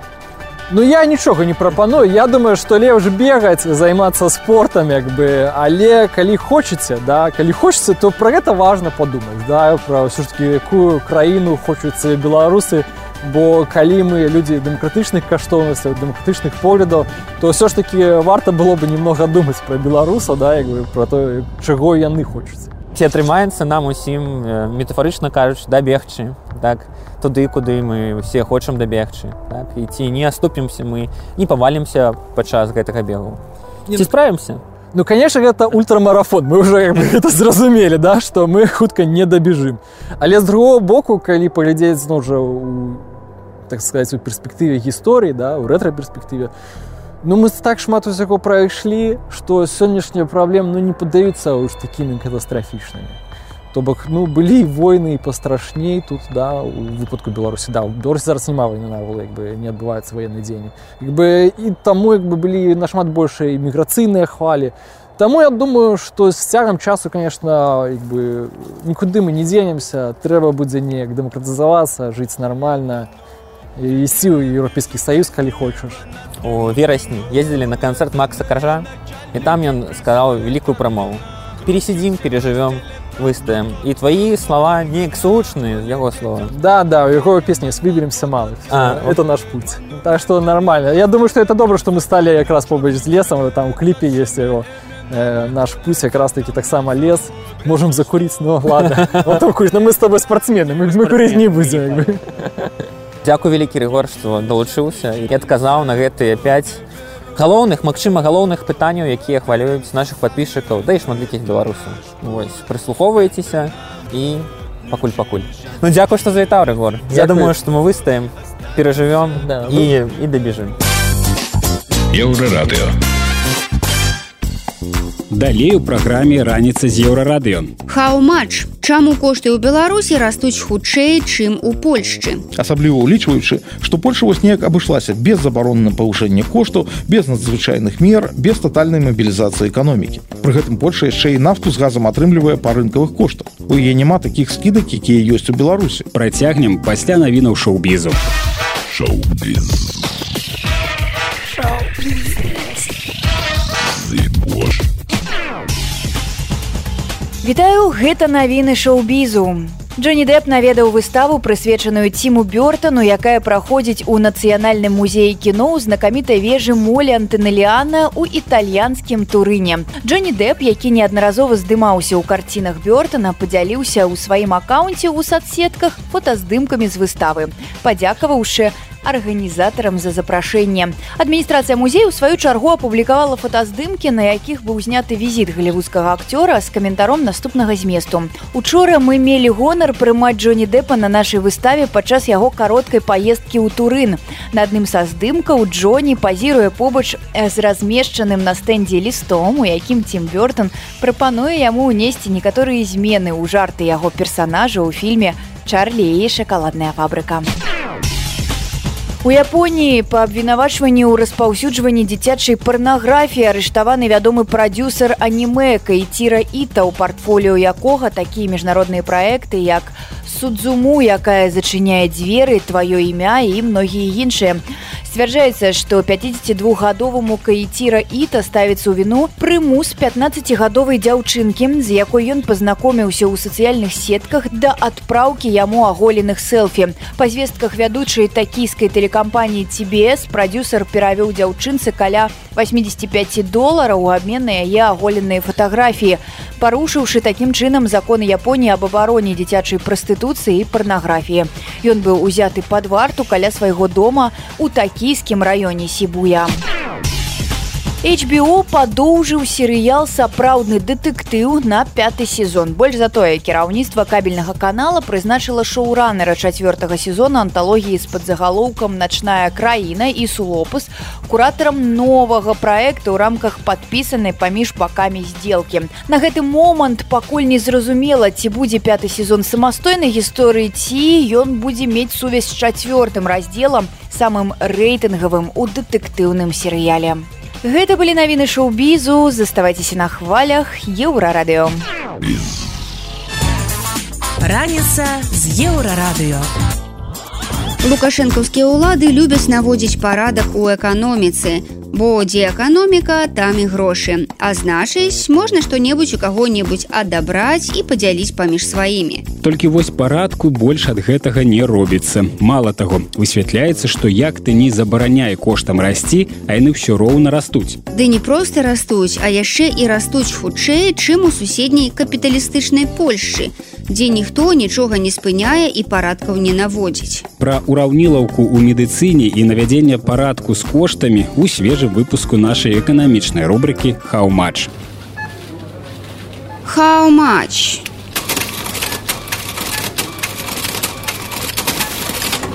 Ну я нічога не прапаную я думаю что лепш бегаць займацца спортом як бы але калі хочаце да калі хочется то про гэта важно подумаць да про ўсё ж таки якую краіну хочуцца беларусы бо калі мы людзі дэмакратычных каштоўнасцяў дэмакратычных поглядаў то ўсё ж таки варта было бы немного думаць про беларуса да як бы про то чаго яны хочуцца ці атрымаецца нам усім метафарычна кажуць да бегчы так туды куды мы все хочам дабегчы так? і ці не astупімся мы не павалімся падчас гэтага бегу. Ці ну, справімся? Ну конечно гэта ультрамарафон. Мы уже это зразумелі да что мы хутка не дабежым. Але з другого боку калі паглядзець зноў жа у так сказать у перспектыве гісторыі да у рэтра-перспектыве Ну мы так шмат усяго прайшлі што сённяшнія праблем ну не падаюцца ўж такімі катастрафічнымі то бок ну былі войны і пастрашней тут да у выпадку беларусі. Да беларусі зараз няма войны навол як бы не адбываецца военны дзень. Як бы і таму як бы былі нашмат большыя іміграцыйныя хвалі. Таму я думаю што з цягам часу конечно як бы нікуды мы не дзенемся. Трэба будзе неяк дэмакратызавацца жыць нармальна ісці ў еўрапейскі саюз калі хочаш. У верасні ездзілі на канцэрт макса каржа і там ён сказаў вялікую прамову. Пересидзім пережывём выстаем і твои слова неяк сучныя яго слова да да у яго песні с выберемся мало а, это наш путь. Так что нормально. Я думаю что это добра что мы стали якраз побач з лесом. Там у кліпе есть его э, наш путь якраз таки таксама лес. Можем закурить но ладно. Но мы с тобой спортсмены мы, мы курить не будем. Дякую вялікі рэгор што далучыўся і адказаў на гэтыя 5 галоўных магчыма галоўных пытанняў якія хвалююць наших подписчикаў да і шматлікіх беларусаў. Вось прыслухоўваецеся і пакуль пакуль. Ну дзякую што завітаў рэгор я думаю что мы выстаем перажывём да, і і дабежым еўра радыо далей у праграме раніца з еўрарадыё. Хау-матч чаму кошты ў беларусі растуць хутчэй чым у польшчы? Асабліва улічваючы што польша вось неяк абышлася без забароны на павышэнне кошту без надзвычайных мер без тотальнай мабілізацыі эканомікі. Пры гэтым польша яшчэ і нафту з газам атрымлівае па рынкавых коштах. У яе няма такіх скідак якія ёсць у беларусі. Працягнем пасля навінаў шоу-бізу. Шоу-біз Вітаю гэта навіны шоу-бізу. Джонні Дэп наведаў выставу прысвечаную ціму бёртану, якая праходзіць у нацыянальным музеі кіно ў знакамітай вежы молі антынеліана ў італьянскім турыне. Джонні Дэп, які неаднаразова здымаўся ў карцінах бёртана, падзяліўся ў сваім акаунце ў садсетках фотаздымкамі з выставы. Падзякаваўшы арганізатарам за запрашэнне. Адміністрацыя музею ў сваю чаргу апублікавала фотаздымкі, на якіх быў зняты візіт галівудскага акцёра з каментаром наступнага зместу. Учора мы мелі гонар прымаць Джоні Дэпа на нашай выставе падчас яго кароткай паездкі ў турын. На адным са здымкаў Джоні пазіруе побач з размешчаным на стэндзе лістом, у якім Тім Бёртон прапануе яму ўнесці некаторыя змены ў жарты яго персанажа ў фільме Чарлі і шакаладная фабрыка. У Японіі па абвінавачванні ў распаўсюджванні дзіцячай парнаграфіі арыштаваны вядомы прадюсер анімэ кайціра іта ў партфоліо якога такія міжнародныя праекты як судзуму якая зачыняе дзверы тваё імя і многія іншыя. Сцвярджаецца што 52гадоваму каіціра іта ставіцца ў віну прымус 15гадовай дзяўчынкі з якой ён пазнакоміўся ў сацыяльных сетках да адпраўкі яму аголеных селфі. Па звестках вядучай такійскай тэлекампаніі цібс прадюсер перавёў дзяўчынцы каля 85 долараў у абмен на яе аголеныя фатаграфіі. Парушыўшы такім чынам законы японіі аб абароне дзіцячай прастытуцыі і парнаграфіі ён быў узяты пад варту каля свайго дома у такі токійскім раёне сібуя. HBO падоўжыў серыял сапраўдны дэтэктыў на пяты сезон. Больш за тое, кіраўніцтва кабельнага канала прызначыла шоуранера чацвёртага сезона анталогіі з падзагалоўкам начная краіна і сулопус куратарам новага праекта ў рамках падпісанай паміж бакамі здзелкі. На гэты момант пакуль не зразумела, ці будзе пяты сезон самастойнай гісторыі ці ён будзе мець сувязь з чацвёртым раздзелам самым рэйтынгавым у дэтэктыўным серыяле. Гэта былі навіны шоу-бізу, заставайцеся на хвалях еўрарадыё. Раніца з еўрарадыё. Лукашэнкаўскія ўлады любяць наводзіць парадак у эканоміцы бо дзе эканоміка там і грошы. А значыць можна што-небудзь у каго-небудзь адабраць і падзяліць паміж сваімі. Толькі вось парадку больш ад гэтага не робіцца. Мало таго высвятляецца што як ты не забараняе коштам расці а яны ўсё роўна растуць. Ды не проста растуць а яшчэ і растуць хутчэй чым у суседняй капіталістычнай польшчы дзе ніхто нічога не спыняе і парадкаў не наводзіць. Пра ураўнілаўку ў медыцыне і навядзення парадку з коштамі у свежым свежым выпуску нашай эканамічнай рубрыкі хау-матч. Хау-матч.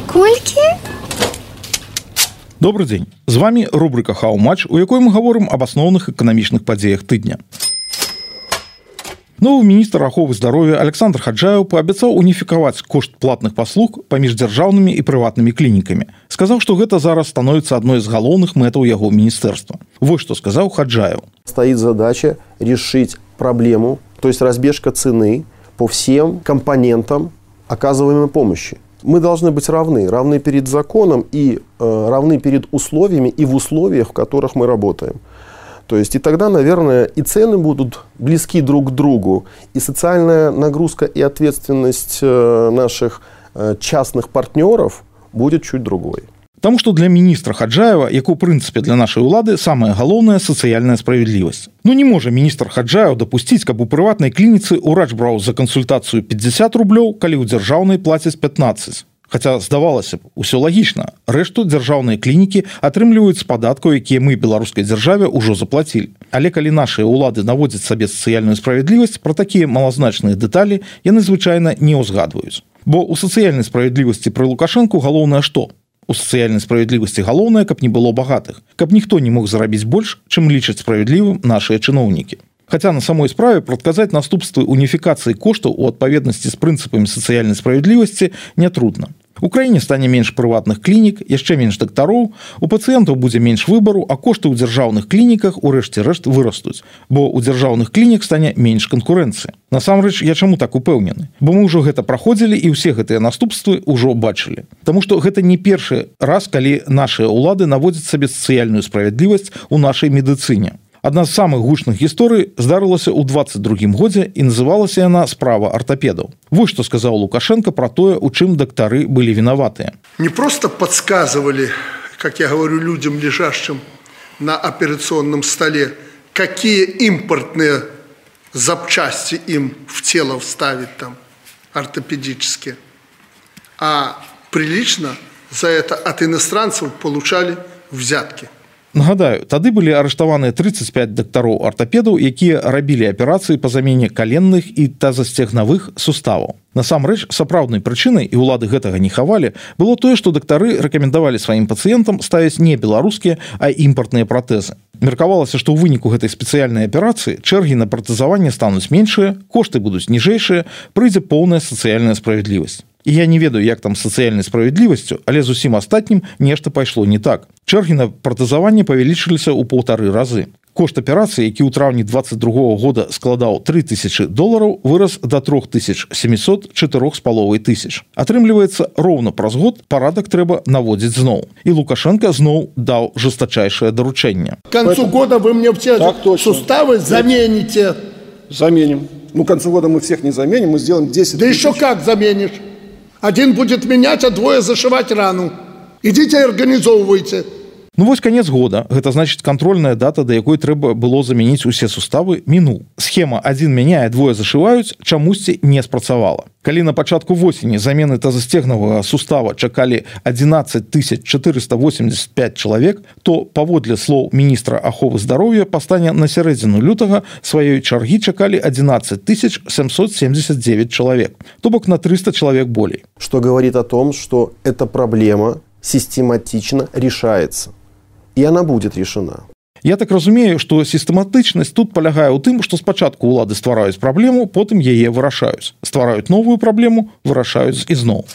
Колькі? Добры дзень. З вами рубрыка хау-матч, у якой мы гаворым аб асноўных эканамічных падзеях тыдня. Новы міністр аховы здароўя Александр Хаджаев паабяцаў уніфікаваць кошт платных паслуг паміж дзяржаўнымі і прыватнымі клінікамі. Сказаў, што гэта зараз становіцца адной з галоўных мэтаў яго міністэрства. Вось што сказаў Хаджаев. Стоит задача решить проблему, то есть разбежка цены по всем компонентам оказываемой помощи. Мы должны быть равны, равны перед законом и э, равны перед условиями и в условиях, в которых мы работаем. То есть и тогда, наверное, и цены будут близки друг к другу, и социальная нагрузка и ответственность э, наших э, частных партнеров будет чуть другой. Таму што для міністра Хаджаева, як у прынцыпе для нашай улады самая галоўная сацыяльная справядлівасць. Ну не можа міністр Хаджаев дапусціць, каб у прыватнай клініцы ўрач браў за кансультацыю 50 рублёў, калі ў дзяржаўнай плацяць 15. Хаця здавалася б усё лагічна рэшту дзяржаўныя клінікі атрымліваюць падаткаў якія мы беларускай дзяржаве ўжо заплацілі але калі нашыя ўлады наводзяць сабе сацыяльную справядлівасць пра такія малазначныя дэталі яны звычайна не ўзгадваюць бо у сацыяльнай справядлівасці пры лукашэнку галоўнае што у сацыяльнай справядлівасці галоўнае каб не было багатых каб ніхто не мог зарабіць больш чым лічаць справядлівым нашыя чыноўнікі Хаця на самой справе прадказаць наступствы уніфікацыі коштаў у адпаведнасці з прынцыпамі сацыяльнай справядлівасці нятрудна. У краіне стане менш прыватных клінік, яшчэ менш дактароў, у пацыентаў будзе менш выбару, а кошты ў дзяржаўных клініках у рэшце рэшт вырастуць, бо ў дзяржаўных клінік стане менш канкурэнцыі. Насамрэч я чаму так упэўнены, бо мы ўжо гэта праходзілі і ўсе гэтыя наступствы ўжо бачылі. Таму што гэта не першы раз, калі нашыя ўлады наводзяць сабе сацыяльную справядлівасць у нашай медыцыне. Адна з самых гучных гісторый здарылася ў 22 годзе і называлася яна справа артапедаў. Вось што сказаў Лукашенко пра тое, у чым дактары былі вінаватыя. Не просто подсказывали, как я говорю людям лежащим на операционном столе, какие импортные запчасти им в тело вставить там ортопедические, а прилично за это от иностранцев получали взятки. Нагадаю, тады былі арыштаваныя 35 дактароў артапедаў, якія рабілі аперацыі па замене каленных і тазасцегнавых суставаў. Насамрэч сапраўднай прычынай і ўлады гэтага не хавалі было тое, што дактары рэкамендавалі сваім пацыентам ставіць не беларускія, а імпартныя пратэзы. Меркавалася, што ў выніку гэтай спецыяльнай аперацыі чэргі на пратэзаванне стануць меншыя, кошты будуць ніжэйшыя, прыйдзе поўная сацыяльная справядлівасць. І я не ведаю, як там сацыяльнай справядлівасцю, але зусім астатнім нешта пайшло не так. Чэргі на пратэзаванне павялічыліся ў паўтары разы. Кошт аперацыі, які ў траўні 22 года складаў 3000 долараў, вырас да 3704 з паловай тысяч. Атрымліваецца роўна праз год парадак трэба наводзіць зноў. І Лукашенко зноў даў жестачайшае даручэнне. Концу года вы мне все так, суставы замените. Заменим. Ну, концу года мы всех не заменим, мы сделаем 10 Да тысяч. еще как заменишь? Один будет менять, а двое зашивать рану. Идите и организовывайте. Ну вось конец года. Гэта значит контрольная дата да якой трэба было заменіць усе суставы мінул схема один мяняе двое зашиваюць чамусьці не спрацавала. Калі на пачатку восені замены тазасцегнавага сустава чакалі 11 485 чалавек то паводле слоў міністра аховы здароўя пастане на сярэдзіну лютага сваёй чаргі чакалі 11 779 чалавек. То бок на 300 чалавек болей. Что говорит о том что эта проблема систематично решается и она будет решена. Я так разумею, што сістэматычнасць тут палягае ў тым, што спачатку ўлады ствараюць праблему, потым яе вырашаюць. ствараюць новую праблему, вырашаюць ізноў.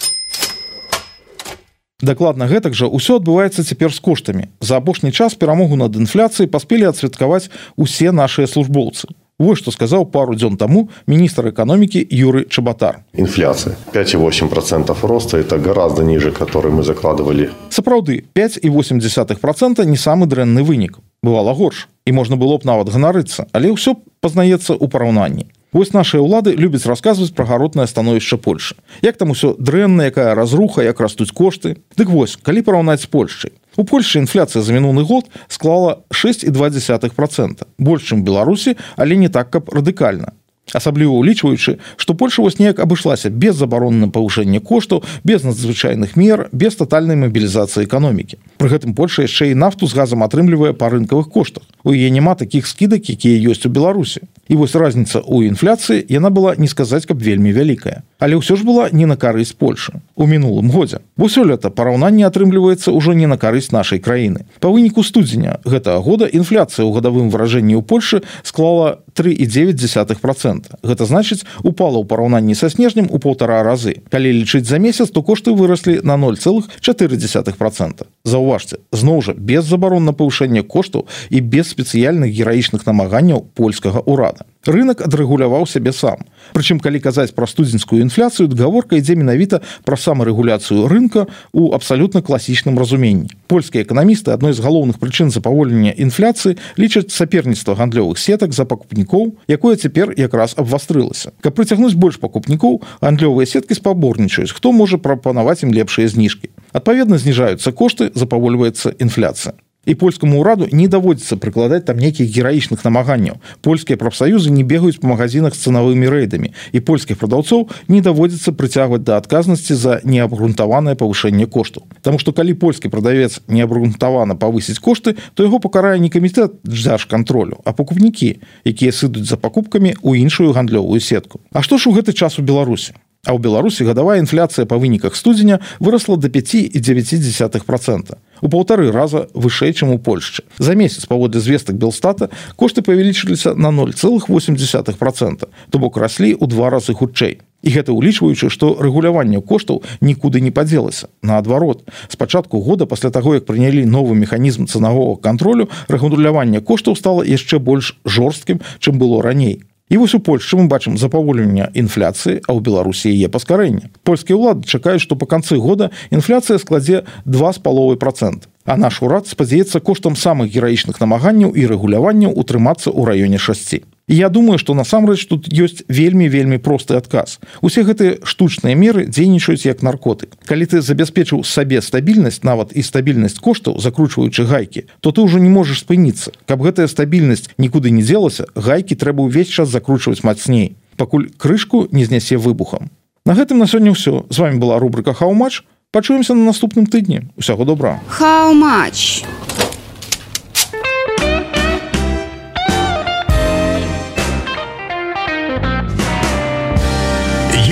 Дакладна гэтак жа ўсё адбываецца цяпер з коштамі. За апошні час перамогу над інфляцыяй паспелі адсвяткаваць усе нашыя службоўцы. Вось што сказаў пару дзён таму міністр эканомікі Юры Чабатар. Інфляцыя 5,8 процентов роста это гораздо ніжа, который мы закладывалі. Сапраўды 5,8 процента не самы дрэнны вынік. Бывала горш і можна было б нават ганарыцца, але ўсё пазнаецца ў параўнанні. Вось нашыя ўлады любяць расказваць пра гаротнае становішча Польшы. Як там усё дрэнна, якая разруха, як растуць кошты. Дык вось, калі параўнаць з Польшчай. У Польшы інфляцыя за мінулы год склала 6,2 процента. Больш чым беларусі але не так каб радыкальна асабліва улічваючы што польша вось неяк абышлася без забароны на павышэнне коштаў без надзвычайных мер без тотальнай мабілізацыі эканомікі. Пры гэтым польша яшчэ і нафту з газам атрымлівае па рынкавых коштах. У яе няма такіх скідак якія ёсць у беларусі. І вось разніца ў інфляцыі яна была не сказаць каб вельмі вялікая. Але ўсё ж была не на карысць польша у мінулым годзе. Бо сёлета параўнанне атрымліваецца ўжо не на карысць нашай краіны. Па выніку студзеня гэтага года інфляцыя ў гадавым выражэнні ў польшы склала 3,9 процента гэта значыць упала ў параўнанні са снежнем у полтора разы. Калі лічыць за месяц то кошты выраслі на 0,4 процента. Заўважце зноў жа без забарон на павышэнне коштаў і без спецыяльных гераічных намаганняў польскага ўрада рынок адрэгуляваў сябе сам. Прычым калі казаць пра студзеньскую інфляцыю гаворка ідзе менавіта пра самарэгуляцыю рынка у абсалютна класічным разуменні. Польскія эканамісты адной з галоўных прычын запаволення інфляцыі лічаць саперніцтва гандлёвых сетак за пакупнікоў якое цяпер якраз абвастрылася. Каб прыцягнуць больш пакупнікоў гандлёвыя сеткі спаборнічаюць хто можа прапанаваць ім лепшыя зніжкі. Адпаведна зніжаюцца кошты запавольваецца інфляцыя і польскаму ўраду не даводзіцца прыкладаць там нейкіх гераічных намаганняў польскія прафсаюзы не бегаюць па магазинах з цанавымі рэйдамі і польскіх прадаўцоў не даводзіцца прыцягваць да адказнасці за неабгрунтаванае павышэнне кошту Таму што калі польскі прадавец неабгрунтавана павысіць кошты то яго пакарае не камітэт дзяж кантролю а пакупнікі якія сыдуць за пакупкамі ў іншую гандлёвую сетку. А што ж у гэты час у беларусі А ў Беларусі гадавая інфляцыя па выніках студзеня вырасла да 5,9 процента у паўтары раза вышэй чым у Польшчы за месяц паводле звестак белстата кошты павялічыліся на 0,8 процента то бок раслі ў два разы хутчэй і гэта ўлічваючы што рэгуляванне коштаў нікуды не падзелася. Наадварот спачатку года пасля таго як прынялі новы механізм цанавога кантролю рэгуляванне коштаў стала яшчэ больш жорсткім чым было раней І вось у Польшчы мы бачым запаволенне інфляцыі, а ў Беларусі яе паскарэнне. Польскія ўлады чакаюць, што па канцы года інфляцыя складзе два з паловы процент. А наш урад спадзяецца коштам самых гераічных намаганняў і рэгуляванняў утрымацца ў раёне шасці. Я думаю, што насамрэч тут ёсць вельмі вельмі просты адказ. Усе гэтыя штучныя меры дзейнічаюць як наркоты. Калі ты забяспечыў сабе стабільнасць нават і стабільнасць коштаў, закручваючы гайкі, то ты ўжо не можаш спыніцца. Каб гэтая стабільнасць нікуды не дзелася, гайкі трэба ўвесь час закручваць мацней, пакуль крышку не знясе выбухам. На гэтым на сёння ўсё. З вами была рубрика Хаўмач. Пачуемся на наступным тыдні. Усяго добра. Хаўмач.